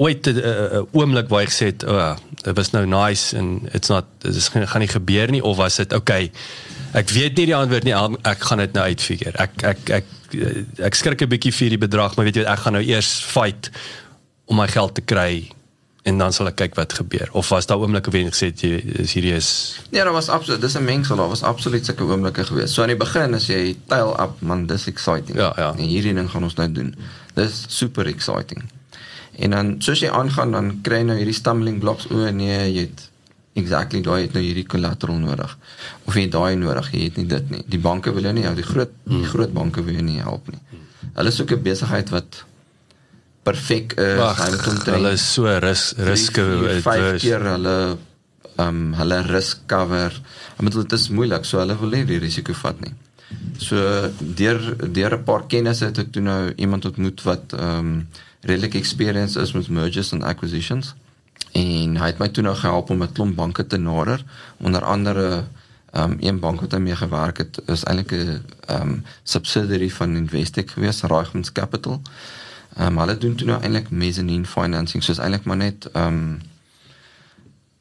ooit 'n uh, oomblik waar jy gesê het, "O, oh, dit was nou nice en it's not dit is gaan gaan nie gebeur nie" of was dit okay? Ek weet nie die antwoord nie, ek, gaan dit nou uitfigure. Ek ek ek ek, ek skrik 'n bietjie vir die bedrag, maar weet jy wat, ek gaan nou eers fight om my geld te kry en dan sal ek kyk wat gebeur. Of was daar oomblikke waar jy gesê jy is hierdie is Nee, daar was absoluut dis 'n mengsel, daar was absoluut sulke oomblikke geweest. So aan die begin as jy tail up, man, dis exciting. Ja, ja. En hierdie ding gaan ons nou doen. Dis super exciting. En dan soos jy aangaan dan kry jy nou hierdie stumbling blocks o nee, jy het exactly daai het nou hierdie collateral nodig. Of jy daai nodig, jy het nie dit nie. Die banke wil jou nie, die groot die groot banke wil jou nie help nie. Hulle soek 'n besigheid wat perfek is. Hy moet omtrent hulle is so ris riske vyf keer hulle ehm um, hulle risk cover. Ek bedoel dit is moeilik, so hulle wil nie die risiko vat nie. So deur deur 'n paar kennisse het ek toe nou iemand ontmoet wat ehm um, redelik experienced is met mergers and acquisitions en hy het my toe nou gehelp om 'n klomp banke te nader, onder andere ehm um, een bank wat hy mee gewerk het is eintlik 'n ehm um, subsidiary van Investec gewees, Reichmans Capital. Ehm um, hulle doen toe nou eintlik mezzanine financing, soos eintlik maar net ehm um,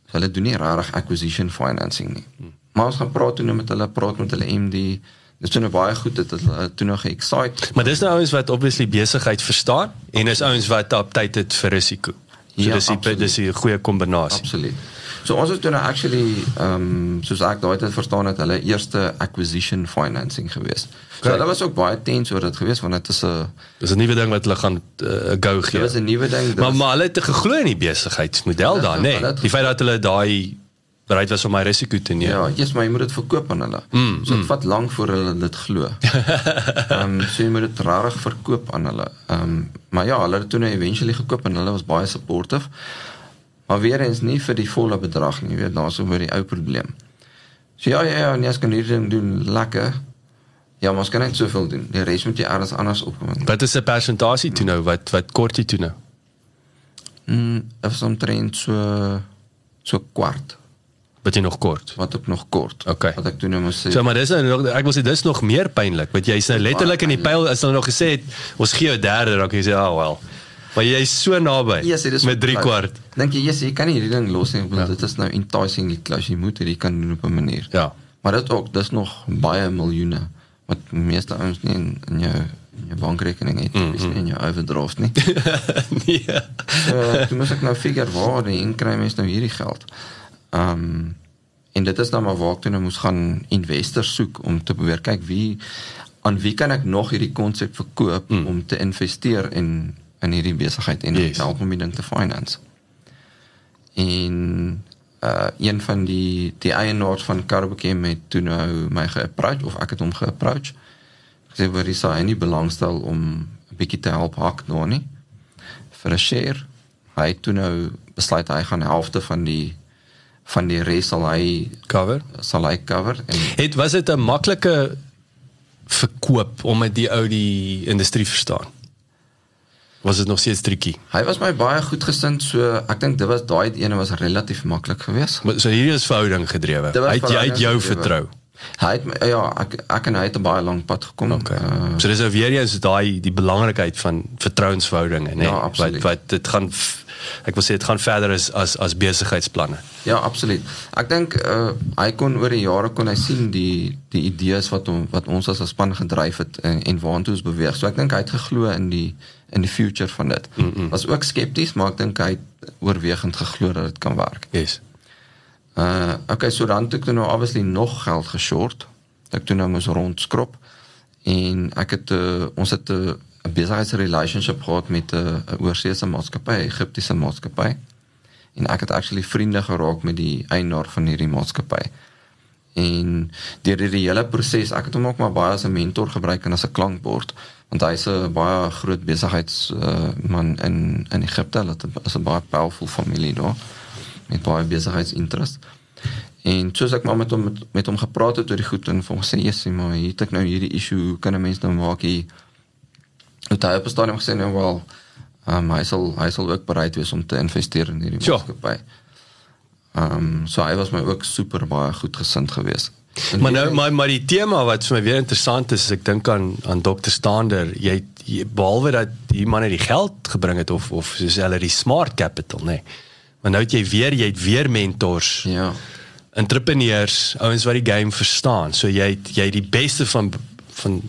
hulle doen nie regtig acquisition financing nie. Maar ons gaan praat toe nou met hulle, praat met hulle MD. Dis toe nou baie goed dit het hulle toe nou ge-excite. Maar dis nou ouens wat obviously besigheid verstaan en is ouens wat op tyd het vir risiko. So Ja, dis die, dis 'n goeie kombinasie. Absoluut. So ons het toe nou actually ehm um, soos ek daai tyd verstaan het, hulle eerste acquisition financing gewees. So Okay. hulle was ook baie tense oor dit gewees want dit is 'n Dis 'n nuwe ding wat hulle gaan uh, go dit gee. was 'n nuwe ding. dit Maar maar hulle het geglo in die besigheidsmodel Hulle- daar, nê. Nee. het Die feit dat hulle daai bereid was om my risiko te neem. Ja, yes, maar jy moet dit verkoop aan hulle. Mm, so dit mm. vat lank voor hulle dit glo. Ehm um, so jy moet dit regtig verkoop aan hulle. Ehm um, maar ja, hulle het dit toe nou eventually gekoop en hulle was baie supportive. Maar weer eens nie vir die volle bedrag nie, weet, daar's oor die ou probleem. So ja, ja, ja, nee, as kan hierdie ding doen lekker. Ja, maar ons kan net soveel doen. Die res moet jy elders anders opkom. Wat is 'n persentasie toe nou? Wat wat kort jy toe nou? Mm, was omtrent so so kwart Wat jy nog kort. wat ek nog kort. Okay. Wat ek toe nou moes sê. So maar dis nou nog ek wil sê dis nog meer pynlik want jy's nou letterlik in die pyl as hulle nog gesê het ons gee jou derde dan kan jy sê ah oh, well. Maar jy's so naby Yes, dit met 3 close. kwart. Dink jy, yes, jy kan nie hierdie ding los nie. Ja. Dit is nou enticingly close. Jy moet hierdie kan doen op 'n manier. Ja. Maar dit ook, dis nog baie miljoene wat meeste ouens nie in, in jou in jou bankrekening het, mm -hmm. in jou overdraft nie. nee. so, toe moet ek nou figure waar die inkry mens nou hierdie geld. Ehm um, en dit is nou maar waar ek toe nou moes gaan investors soek om te probeer kyk wie aan wie kan ek nog hierdie konsep verkoop mm. om te investeer in in hierdie besigheid en Yes. help om die ding te finance. En uh een van die die eienaars van Carbochem het toe nou my geapproach of ek het hom geapproach. Gesê waar hy sê hy nie belangstel om 'n bietjie te help hak nou nie vir 'n share. Hy het toe nou besluit hy gaan helfte van die van die res sal hy Cover. sal hy cover en Het was dit 'n maklike verkoop omdat die ou die industrie verstaan? Was dit nog steeds tricky? hy was my baie goed gesind so ek dink dit was daai ene was relatief maklik geweest. Maar so hierdie is verhouding gedrewe. Hy het jy het jou gedrewe. vertrou. Hy het ja, ek ek en hy het 'n baie lank pad gekom. Okay. Uh, so dis nou weer eens daai die belangrikheid van vertrouensverhoudinge, né? Ja, wat absoluut. wat dit gaan ek wil sê dit gaan verder as as as besigheidsplanne. Ja, absoluut. Ek dink uh, hy kon oor die jare kon hy sien die die idees wat hom wat ons as 'n span gedryf het en, en waartoe ons beweeg. So ek dink hy het geglo in die in die future van dit. Mm -mm. Was ook skepties, maar ek dink hy het oorwegend geglo dat dit kan werk. Yes. Uh okay, so dan het ek nou obviously nog geld geshort. Ek toe nou moes rondskrob en ek het uh, ons het 'n uh, besigheidsrelationship gehad met 'n uh, oorseese maatskappy, Egiptiese maatskappy. En ek het actually vriende geraak met die eienaar van hierdie maatskappy. En deur hierdie hele proses, ek het hom ook maar baie as 'n mentor gebruik en as 'n klankbord, want hy's 'n baie groot besigheids uh, man in in Egipte. Hulle is 'n baie powerful familie daar met baie besigheidsinterest. En soos ek maar met hom met, met hom gepraat het oor die goed en vir hom gesê, "Jessie, maar hier het ek nou hierdie issue, hoe kan 'n mens nou maak hier?" Het hy op 'n stadium gesê, "Nou wel, um, hy sal hy sal ook bereid wees om te investeer in hierdie maatskappy." Ehm um, so hy was my ook super baie goed gesind geweest. Maar nou maar maar die tema wat vir my weer interessant is, as ek dink aan aan Dr. Stander, jy, jy behalwe dat die man net die geld gebring het of of soos hulle die smart capital, nê. Nee. Maar nou het jy weer jy het weer mentors, ja. entrepreneurs, ouens wat die game verstaan. So jy het, jy het die beste van van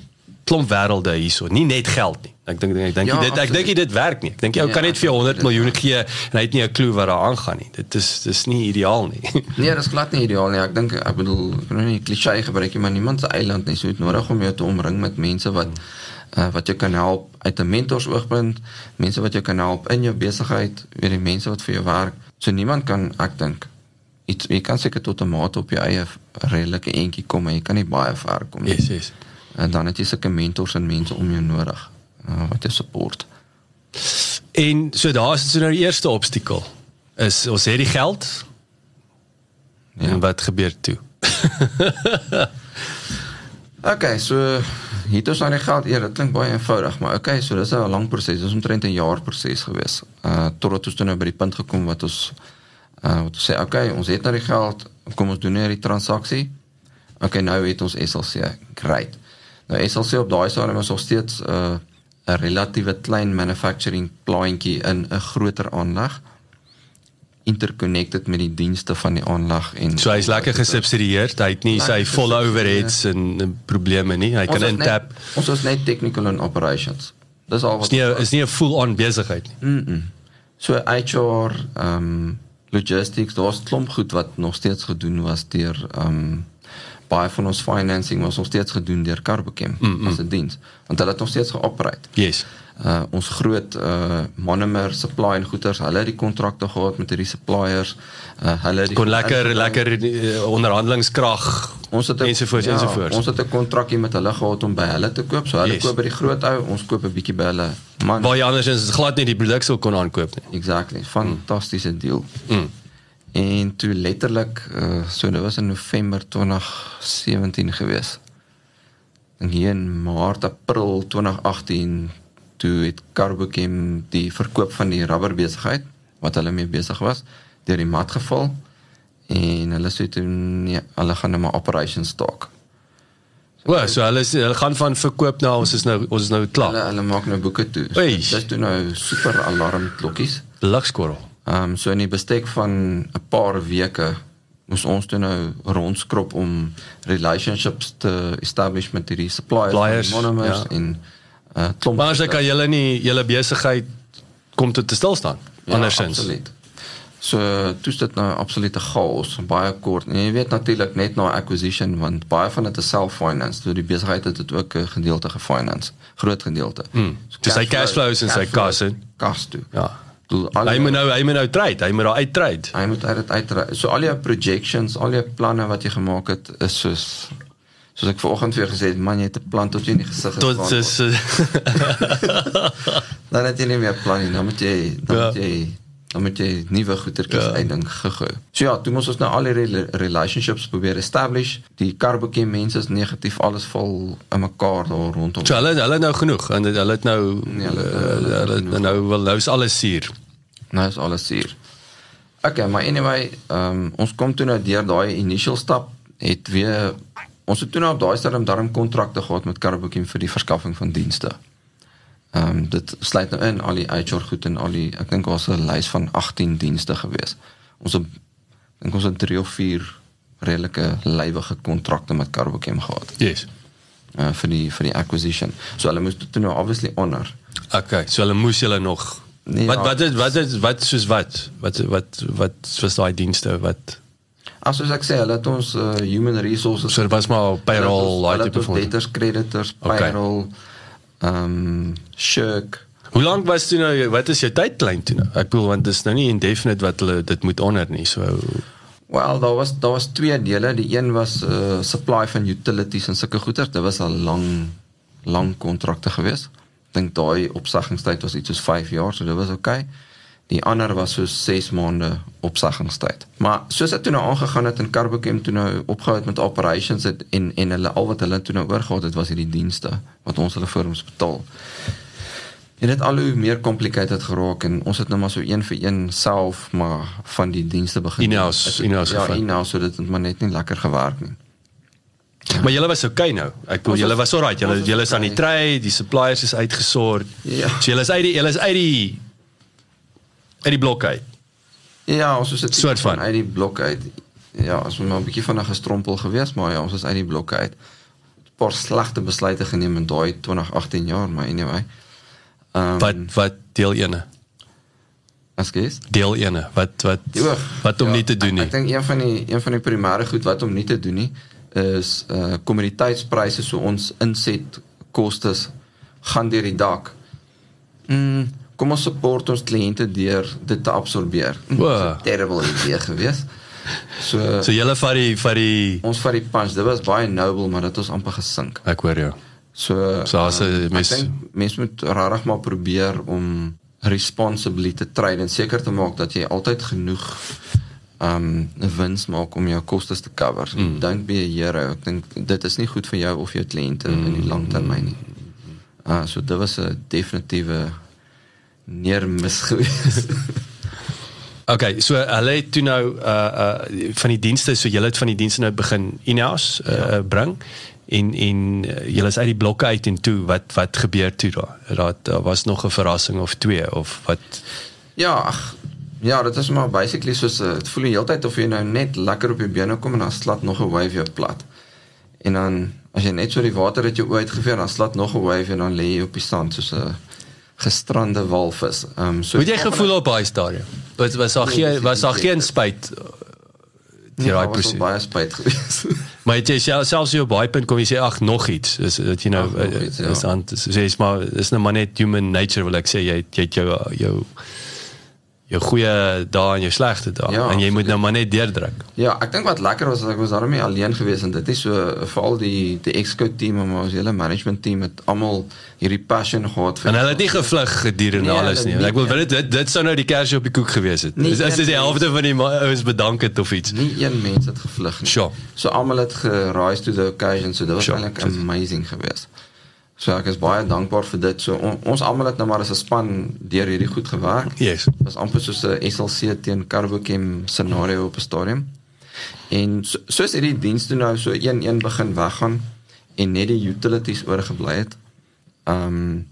klomp wêrelde hierso, nie net geld nie. Ek dink ek dink Ja, ja, dit ek dink dit werk nie. Ek dink jy Ja, kan net vir jou 100 absoluut. miljoen gee en hy het nie 'n klou wat daar aangaan nie. Dit is dis nie ideaal nie. Nee, dis glad nie ideaal nie. Ek dink ek bedoel, ek wil nou nie klisee gebruik nie, maar niemand se eiland nie. So het nodig om jou te omring met mense wat uh, wat jou kan help uit 'n mentorsoogpunt, mense wat jou kan help in jou besigheid, weet die mense wat vir jou werk. So niemand kan ek dink iets jy kan seker tot 'n mate op jou eie redelike entjie kom, maar jy kan nie baie ver kom nie. yes, yes. En dan het jy sulke mentors en mense om jou nodig uh, wat jou support. En so daar is so nou die eerste obstakel. Is ons het die geld. Ja. En wat gebeur toe? Okay, so hier het ons nou die geld eer. Dit klink baie eenvoudig, maar okay, so dis 'n lang proses. Dis omtrent 'n jaar proses gewees. Uh totdat ons toe nou by die punt gekom wat ons uh wat ons sê, okay, ons het nou die geld, kom ons doen nou die transaksie. Okay, nou het ons SLC. Great. Nou SLC op daai stadium is nog steeds uh 'n relatiewe klein manufacturing plaantjie in 'n groter aanleg interconnected met die dienste van die aanleg en So hy's lekker gesubsidieerd. Hy het nie sy volle overheads en, en probleme nie. Hy kan intap. ons is net technical and operations. Dis al Is wat nie ons is nie 'n full-on besigheid nie. Mm -mm. So HR, ehm um, logistics, daar's klomp goed wat nog steeds gedoen was deur ehm um, baie van ons financing was nog steeds gedoen deur Carbochem mm -mm. as 'n diens, want hulle het nog steeds geoperate. Yes. Uh ons groot uh monomer supply en goeders, hulle het die kontrakte gehad met hierdie suppliers. Uh hulle het Kon lekker ingebring. lekker uh, onderhandelingskrag Ons het ensovoorts ja, ensovoorts. Ons het 'n kontrakkie met hulle gehad om by hulle te koop. So hulle Yes. koop by die groot ou, ons koop 'n bietjie by hulle man. Waar jy andersins glad nie die produk sou kon aankoop nie. Exactly. Fantastiese deal. Mm. En toe letterlik uh, so dit was in November 2017 gewees. En hier in Maart, April 2018 toe het Carbochem die verkoop van die rubberbesigheid wat hulle mee besig was deur die mat geval en hulle sê toe nee, hulle gaan nou maar operations staak. O, so hulle is, hulle gaan van verkoop na ons is nou ons is nou Hulle klaar. hulle maak nou boeke toe. So, Oei. dis toe nou super alarm klokkies. Ehm um, so in die bestek van 'n paar weke moes ons toe nou rondskrop om relationships te establish met hierdie suppliers, Suppliers, die monomers ja. en uh klomp Maar as jy kan julle nie julle besigheid kom tot te stil staan. Ja, Andersins. absoluut. So toe is dit nou absolute chaos, baie kort. En jy weet natuurlik net na acquisition want baie van dit is self-finance. So die besigheid het dit ook 'n gedeelte gefinance, groot gedeelte. Hmm. So sy cash flows en sy kas in. kas toe. Ja. Al Hy moet nou hy moet nou trade, hy moet daar uit trade. Hy moet uit dit uit so al jou projections, al jou planne wat jy gemaak het is soos soos ek vanoggend vir jou gesê het, man jy het 'n plan tot jy in die gesig Tot is word. uh, dan het jy nie meer plan nie, dan moet jy dan Ja. moet jy dan moet jy nuwe goedertjies Ja. uitdink gego. So ja, toe moes ons nou al die rela- relationships probeer establish. Die Carbochem mense is negatief, alles val in mekaar daar rondom. so hulle hulle nou genoeg en hulle het nou Nee, hulle- hulle, hulle hulle, genoeg. nou wil nou is alles suur. Nou is alles hier. Okay, maar anyway, ehm um, ons kom toe nou deur daai initial stap het weer ons het toe nou op daai stadium darm kontrakte gehad met Carbochem vir die verskaffing van dienste. Ehm um, dit sluit nou in al die HR goed en al die ek dink ons 'n lys van 18 dienste gewees. Ons het dink ons het 3 of 4 redelike lywige kontrakte met Carbochem gehad Yes. uh, vir die vir die acquisition. So hulle moes dit toe nou obviously honor. Okay, so hulle moes julle nog Nee, wat ja. wat is wat is wat soos wat? Wat wat wat was daai dienste wat As soos ek sê, hulle het ons uh, human resources so dit was maar payroll Hulle daai tipe van. debtors, creditors, Okay. Ehm um, shirk. Hoe lank was toe nou wat is jou tydlyn toe nou? Ek bedoel want dit is nou nie indefinite wat hulle dit moet honor nie. So Wel, daar was daar was twee dele. Die een was uh supply van utilities en sulke goeder. Dit was 'n lang lang kontrakte geweest. Dink daai opsaggingstyd was iets soos 5 jaar, so dit was oukei. Okay. Die ander was so 6 maande opsaggingstyd. Maar soos dit toe nou aangegaan het in Carbochem toe nou opgehou het met operations het, en en hulle al wat hulle toe nou oorgehad het was hierdie dienste wat ons hulle vir ons betaal. En dit al hoe meer complicated geraak en ons het nou maar so een vir een self maar van die dienste begin. In-house, in-house ja, in-house so dit het maar net nie lekker gewerk nie. Maar julle was okay nou. Ek bedoel julle was- alright. Julle julle is aan die trade, die suppliers is uitgesort. Ja. So julle is uit die julle is uit die uit die blok uit. Ja, ons was 'n Soort van. uit die blok uit. Ja, ons was maar 'n bietjie van 'n gestrompel geweest, maar ja, ons is uit die blokke uit. 'n Paar slegte besluite geneem in daai 2018 jaar, maar anyway. Ehm Wat wat deel 1? Ekskuus. Deel 1. Wat wat Oog, wat om ja, nie te doen Ek, ek nie. dink een van die een van die primêre goed wat om nie te doen nie is uh kommoditeitspryse so ons inset kostes gaan deur die dak. Mm, kom ons support ons kliënte deur dit te absorbeer. Mm, Wow. Terrible idee geweest. So, So julle vat die vat die ons vat die punch. Dit was baie noble, maar dit ons amper gesink. ek hoor jou. So So as ehm, mens- ek dink mens moet regtig maar probeer om responsibly te trade en seker te maak dat jy altyd genoeg um wins maak om jou kostes te cover. Mm. Don't be a hero. Ek dink dit is nie goed vir jou of jou kliënte mm. in die lang termyn nie. Ah, so dit was 'n definitiewe neermis geweest. Okay, so hulle het toe nou uh uh van die dienste, so julle het van die dienste nou begin in-house uh, ja. bring en en uh, julle is uit die blokke uit en toe wat wat gebeur toe daar? Daar daar was nog 'n verrassing of twee of wat Ja, ag ja, dit is maar basically soos uh, dit voel die hele tyd of jy nou net lekker op jou bene kom en dan slat nog 'n wave jou plat. En dan as jy net so die water uit jou oë uitgeveer, dan slat nog 'n wave en dan lê jy op die sand soos 'n gestrande walvis. Ehm um, so Hoe het jy gevoel op daai stadium? Was was daar Nee, geen was daar geen spyt uh, nee, deur daai daar was proses? baie spyt geweest. Maar het jy self, selfs hier op baie punt kom jy sê ag nog iets is dat jy nou nog uh, iets, ja. is aan sê is maar is nou maar net human nature wil ek sê jy jy jou jou jou goeie dae en jou slegte dae Ja, en jy moet nou maar net deurdruk. Ja, ek dink wat lekker was is ek was daarmee alleen geweest en dit is so veral die die Exco team en ons hele management team het almal hierdie passion gehad vir En hulle het nie gevlug gedurende Nee, alles nie. hulle Ek wil nie. dit dit dit sou nou die kersie op die koek gewees het. Nie Is is een die helfte van die ouens bedank het of iets. nie een mens het gevlug nie. Sure. So almal het gerise to the occasion, so dit was Sure, eintlik sure. amazing geweest. So ek is baie dankbaar vir dit. So on, ons almal het nou maar as 'n span deur hierdie goed gewerk. Yes. Was amper soos 'n SLC teen Carbochem scenario op 'n stadium. En so, soos hierdie dienste nou so een een begin weggaan en net die utilities oorgebly het. Ehm um,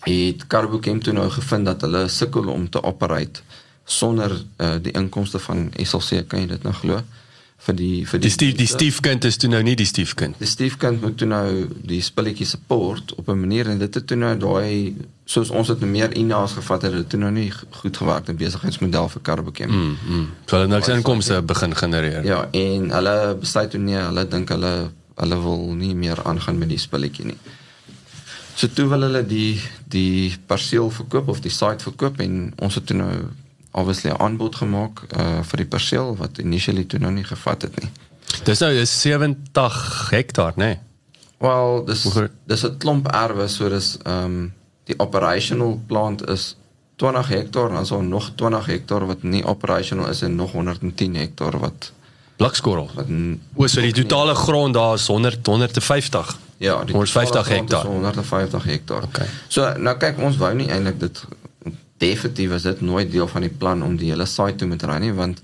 het Carbochem toe nou gevind dat hulle sukkel om te operate sonder uh, die inkomste van SLC, kan jy dit nou glo? Vir die vir Die stief die stiefkind is toe nou nie die stiefkind. Die stiefkind moet toe nou die spulletjie support op 'n manier en dit het toe nou daai soos ons het nou meer in-house gevat het, het dit toe nou nie goed gewerk in besigheidsmodel vir Carbochem. Mm, mm. So hulle niks inkomste begin genereer. Ja, en hulle besluit toe nee, hulle dink hulle hulle wil nie meer aangaan met die spulletjie nie. So toe wil hulle die die perseel verkoop of die site verkoop en ons het toe nou obviously 'n aanbod gemaak uh vir die perseel wat initially toe nou nie gevat het nie. Dis nou is 70 hektaar, nê? Nee. Wel, dis dis 'n klomp erwe, so dis ehm um, die operational plant is 20 hektaar en dan daar nog 20 hektaar wat nie operational is en nog 110 hektaar wat Blakskorrel. wat O, so die totale grond daar is 100 150. Ja, die 150 totale grond is hektaar. 150 hektaar. Okay. So nou kyk ons wou nie eintlik dit definitief is dit nooit deel van die plan om die hele site toe met ry nie want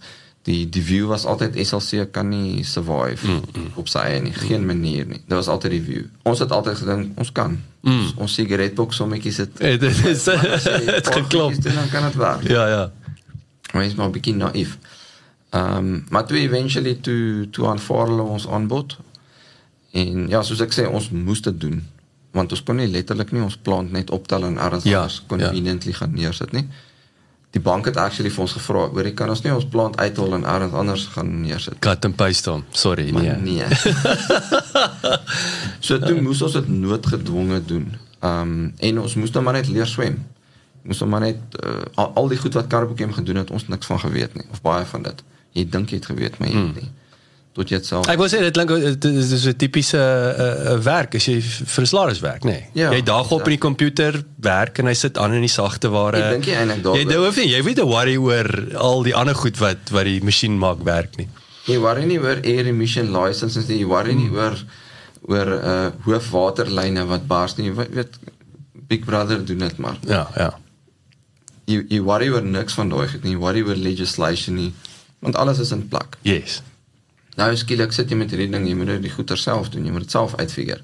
die die view was altyd SLC kan nie survive mm, mm. op sy eie nie, geen manier nie. Dit was altyd die view. Ons het altyd gedink ons kan. Mm. Ons, ons sigaretbox sommetjies het Eh, Dit is het geklop. Dan kan dit werk. Ja, ja. Maar is maar 'n bietjie naïef. Ehm um, maar toe eventually toe toe aanvaar hulle ons aanbod. En ja, soos ek sê, ons moes dit doen want ons kon nie letterlik nie ons plant net optel en ergens Ja, anders conveniently gaan neersit nie. Die bank het actually vir ons gevra, "Hoor, jy kan ons nie ons plant uithol en ergens anders gaan neersit." Cut and paste hom. Sorry, Maar nee. nee. so toe moes ons dit noodgedwonge doen. Ehm um, en ons moes nou maar net leer swem. Moes nou maar net uh, al, al die goed wat Carbochem gedoen het, ons niks van geweet nie of baie van dit. Jy dink jy het geweet, maar jy het nie. Tot jy dit self Ek wil sê dit klink dit is 'n tipiese uh, werk as jy vir 'n salaris werk, nê. Nee. Ja, jy daag op in die komputer, werk en hy sit aan in die sagte ware. Ek dink nie eintlik daaroor. Jy jy hoef nie, jy weet 'n worry oor al die ander goed wat wat die masjien maak werk nie. Jy worry nie oor air emission licenses nie, jy worry nie oor oor uh hoofwaterlyne wat bars nie. Jy weet Big Brother doen dit maar. Ja, ja. Jy jy worry oor niks van daai goed nie. Jy worry oor legislation nie, want alles is in plek. Yes. Nou skielik sit jy met hierdie ding, jy moet dit goeie self doen, jy moet dit self uitfigure.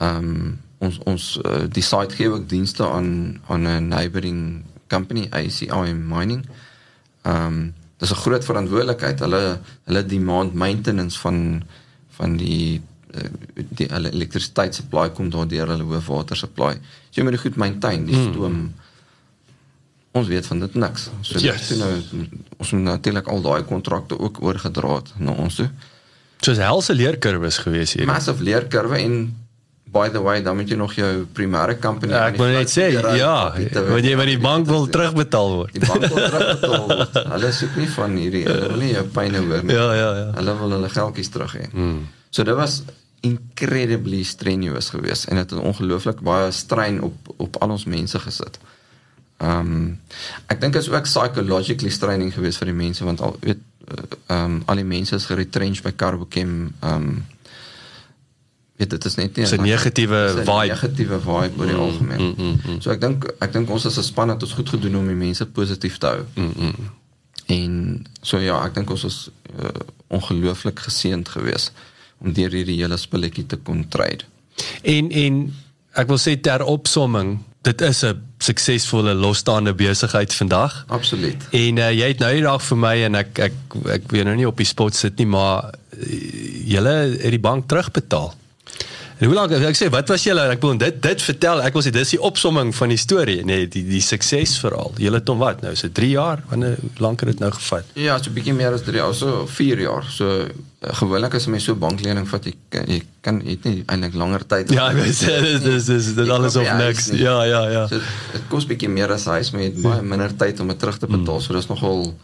Ehm um, ons ons uh, die site gee ook dienste aan aan 'n neighboring company ACI Mining. Ehm um, dis 'n groot verantwoordelikheid. Hulle hulle demand maintenance van van die uh, die hulle elektrisiteit supply kom daardeur hulle hoofwater supply. So jy moet dit goed maintain, die stoom. Ons weet van dit niks. So Yes. yes. nou ons moet natuurlik al daai kontrakte ook oorgedra het na ons toe. Soos helse leerkurwes gewees hier. Massive leerkurwe en by the way, dan moet jy nog jou primêre company Ja, ek wil net sê, ja, uit- want jy van die bank wil Ja. terugbetaal word. Die bank wil terugbetaal word. Hulle soek nie van hierdie, hulle wil nie jou pyne hoor nie. Ja, ja, ja. Hulle wil hulle geldjies terug hê. Mm. So dit was incredibly strenuous geweest en dit het ongelooflik baie strain op op al ons mense gesit. Ehm um, ek dink is ook psychologically straining geweest vir die mense want al weet ehm um, al die mense is geretrench by Carbochem ehm um, weet dit is net nie 'n negatiewe vibe. negatiewe vibe oor die Mm, algemeen. mm, mm, mm. So ek dink ek dink ons as 'n span het ons goed gedoen om die mense positief te hou. Mm, mm. En so ja, ek dink ons is uh, ongelooflik geseënd geweest om deur hierdie hele spulletjie te kon trade. En en ek wil sê ter opsomming, dit is 'n suksesvolle losstaande besigheid vandag. Absoluut. En uh, jy het nou die dag vir my en ek ek ek weet nou nie op die spot sit nie, maar uh, julle het die bank terugbetaal. En hoe lank ek sê wat was julle ek bedoel dit dit vertel ek wil sê dis die opsomming van die storie nee die die suksesverhaal. Julle het hom wat nou so 3 jaar wanneer lank het dit nou gevat? Ja, so 'n bietjie meer as 3 jaar, so 4 jaar. So uh, gewoonlik as jy my so banklening vat, jy kan jy kan jy het nie eintlik langer tyd. Ja, dis dis dis dit alles nie niks. nie. Ja, ja, ja. So dit kos bietjie meer as huis, maar jy het baie minder tyd om dit terug te betaal. Mm. So dis nogal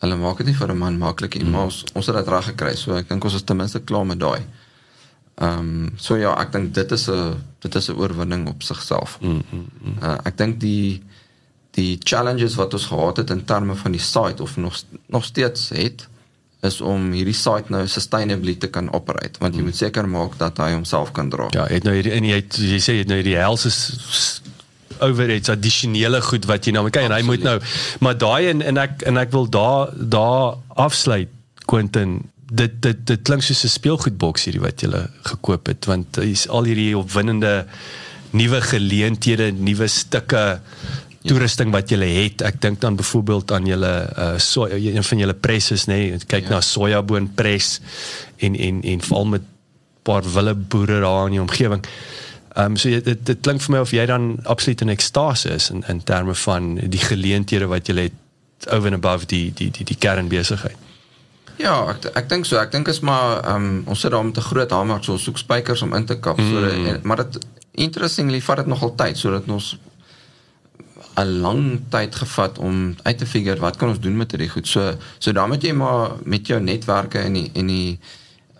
hulle maak dit nie vir 'n man maklik nie, mm. maar ons ons het dit reg gekry. So ek dink ons is ten minste klaar met daai. Ehm um, so ja, ek dink dit is 'n dit is 'n oorwinning op sigself. Mm, mm, mm. Uh, ek dink die die challenges wat ons gehad het in terme van die site of nog nog steeds het is om hierdie site nou sustainably te kan operate want jy moet seker maak dat hy homself kan dra. Ja, het nou hierdie en jy het jy sê jy het nou hierdie helse s- overheads addisionele goed wat jy nou moet kyk en hy moet nou maar daai en en ek en ek wil daar daar afsluit Quentin dit dit dit klink soos 'n speelgoedboks hierdie wat jy gekoop het want hier's al hierdie opwindende nuwe geleenthede, nuwe stukke toerusting wat jy het. Ek dink dan byvoorbeeld aan julle uh soja een van julle presses nê. Nee. Kyk ja. na sojaboon pres en en en veral met paar wille boere daar in die omgewing. Ehm um, so jy, dit dit klink vir my of jy dan absoluut in ekstase is in in terme van die geleenthede wat jy het over and above die die die die kernbesigheid. Ja, ek ek dink so. Ek dink is maar ehm um, ons sit daar met 'n groot hamer so ons soek spykers om in te kap. Mm. So en, maar dit interestingly vat dit nogal tyd sodat ons 'n lang tyd gevat om uit te figure wat kan ons doen met hierdie goed. So so dan moet jy maar met jou netwerke en die en die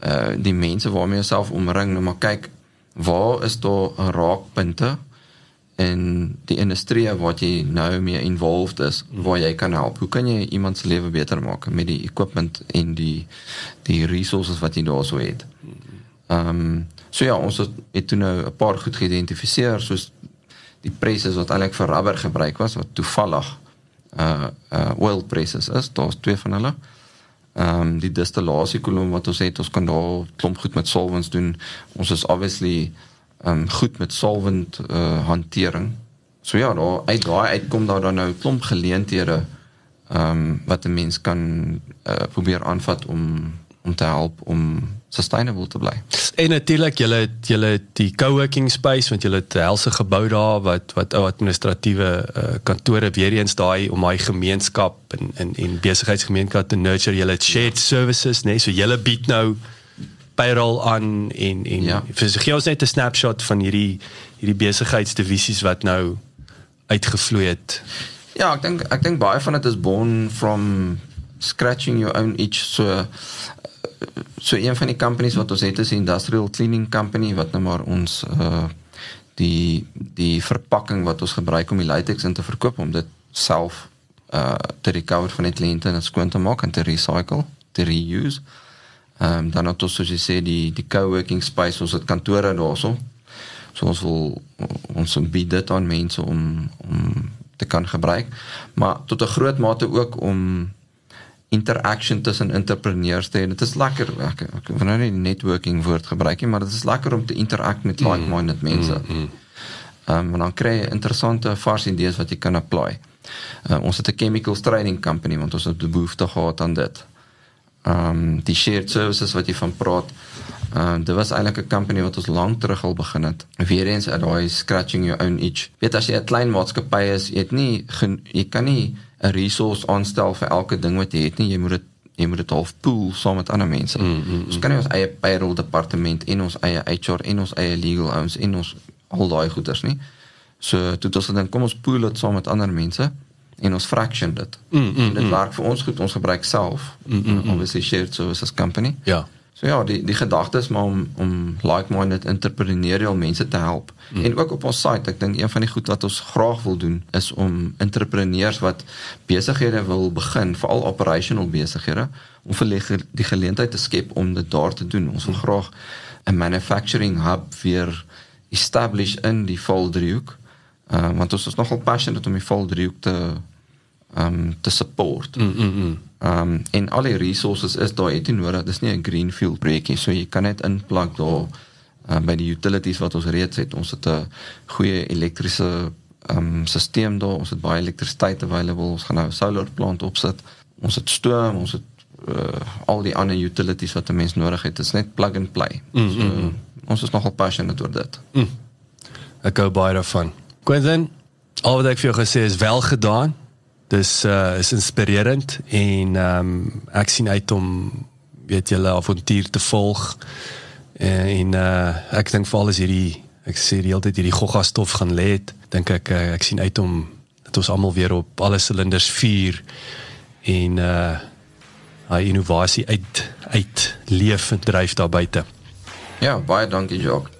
uh die mense waarmee jy self omring nou maar kyk waar is daar raakpunte in die industrie wat jy nou mee involved is waar jy kan help. Hoe kan jy iemand se lewe beter maak met die equipment en die die resources wat jy daarso het? Ehm um, so ja, ons het, het toe nou 'n paar goed geïdentifiseer soos die presses wat eintlik vir rubber gebruik was wat toevallig uh uh oil presses is. Daar's twee van hulle. Ehm um, die distillasiekolom wat ons het, ons kan daar klomp goed met solvents doen. Ons is obviously um, goed met solvent uh hantering. So ja, daar uit daai uitkom daar dan nou klomp geleenthede ehm um, wat 'n mens kan uh, probeer aanvat om om te help om sustainable te bly. En natuurlik julle het julle het die co-working space want julle het 'n helse gebou daar wat wat ou administratiewe uh, kantore weer eens daai om daai gemeenskap en en en besigheidsgemeenskap te nurture. Julle het shared services, nee, so julle bied nou payroll aan en en Ja. vir so gee ons net 'n snapshot van hierdie hierdie besigheidsdivisies wat nou uitgevloei het. Ja, ek dink ek dink baie van dit is born from scratching your own itch so so een van die companies wat ons het is industrial cleaning company wat nou maar ons uh die die verpakking wat ons gebruik om die latex in te verkoop om dit self uh te recover van die kliënte en skoon te maak en te recycle, te reuse. Ehm um, dan het ons soos jy sê die die co-working space, ons het kantore daarso. So ons wil ons bied dit aan mense om om te kan gebruik, maar tot 'n groot mate ook om interaction tussen entrepreneurs te hê. Dit is lekker ek ek wil nou nie networking woord gebruik nie, maar dit is lekker om te interact met mm. like-minded mense. Mm, mm. Um, dan kry jy interessante vars idees wat jy kan apply. Uh, ons het 'n chemicals trading company want ons het die behoefte gehad aan dit. Ehm um, die shared services wat jy van praat. Ehm uh, dit was eintlik 'n company wat ons lank terug al begin het. Weereens uit daai scratching your own itch. Weet as jy 'n klein maatskappy is, jy het nie jy kan nie 'n resource aanstel vir elke ding wat jy het nie. Jy moet dit jy moet dit half pool saam met ander mense. Mm, mm, mm. Ons kan nie ons eie payroll departement en ons eie HR en ons eie legal ouens en ons al daai goeders nie. So toe ons dan kom ons pool dit saam met ander mense en ons fraction dit. Mm, mm, en dit mm. werk vir ons goed. Ons gebruik self. Mm, mm, mm. Obviously shared services company. Ja. So ja, die die gedagte is maar om om like-minded entrepreneurial mense te help. Mm. En ook op ons site, ek dink een van die goed wat ons graag wil doen is om entrepreneurs wat besighede wil begin, veral operational besighede, om vir die geleentheid te skep om dit daar te doen. Ons wil mm. graag 'n manufacturing hub weer establish in die Valdriehoek. Uh, want ons is nogal passionate om die Valdriehoek te um te support. Mm, mm, mm. Um en al die resources is daar het nie nodig. Dis nie 'n greenfield projekie, so jy kan net inplug daar um, by die utilities wat ons reeds het. Ons het 'n goeie elektriese um stelsel daar. Ons het baie elektrisiteit available. Ons gaan nou 'n solar plant opsit. Ons het stoom, ons het uh, al die ander utilities wat 'n mens nodig het. Dit is net plug and play. Mm, so, mm, mm. Ons is nogal passionate oor dit. Mm. Ek gou baie daarvan. Quentin, al wat ek vir jou gesê is wel gedaan. Dis uh is inspirerend en ehm um, ek sien uit om weet julle avontuur te volg en, en uh ek dink vir alles hierdie ek sê die hele tyd hierdie gogga stof gaan lê het dink ek uh, ek sien uit om dat ons almal weer op alle silinders vuur en uh hy innovasie uit uit leef en dryf daar buite. Ja, baie dankie Jock.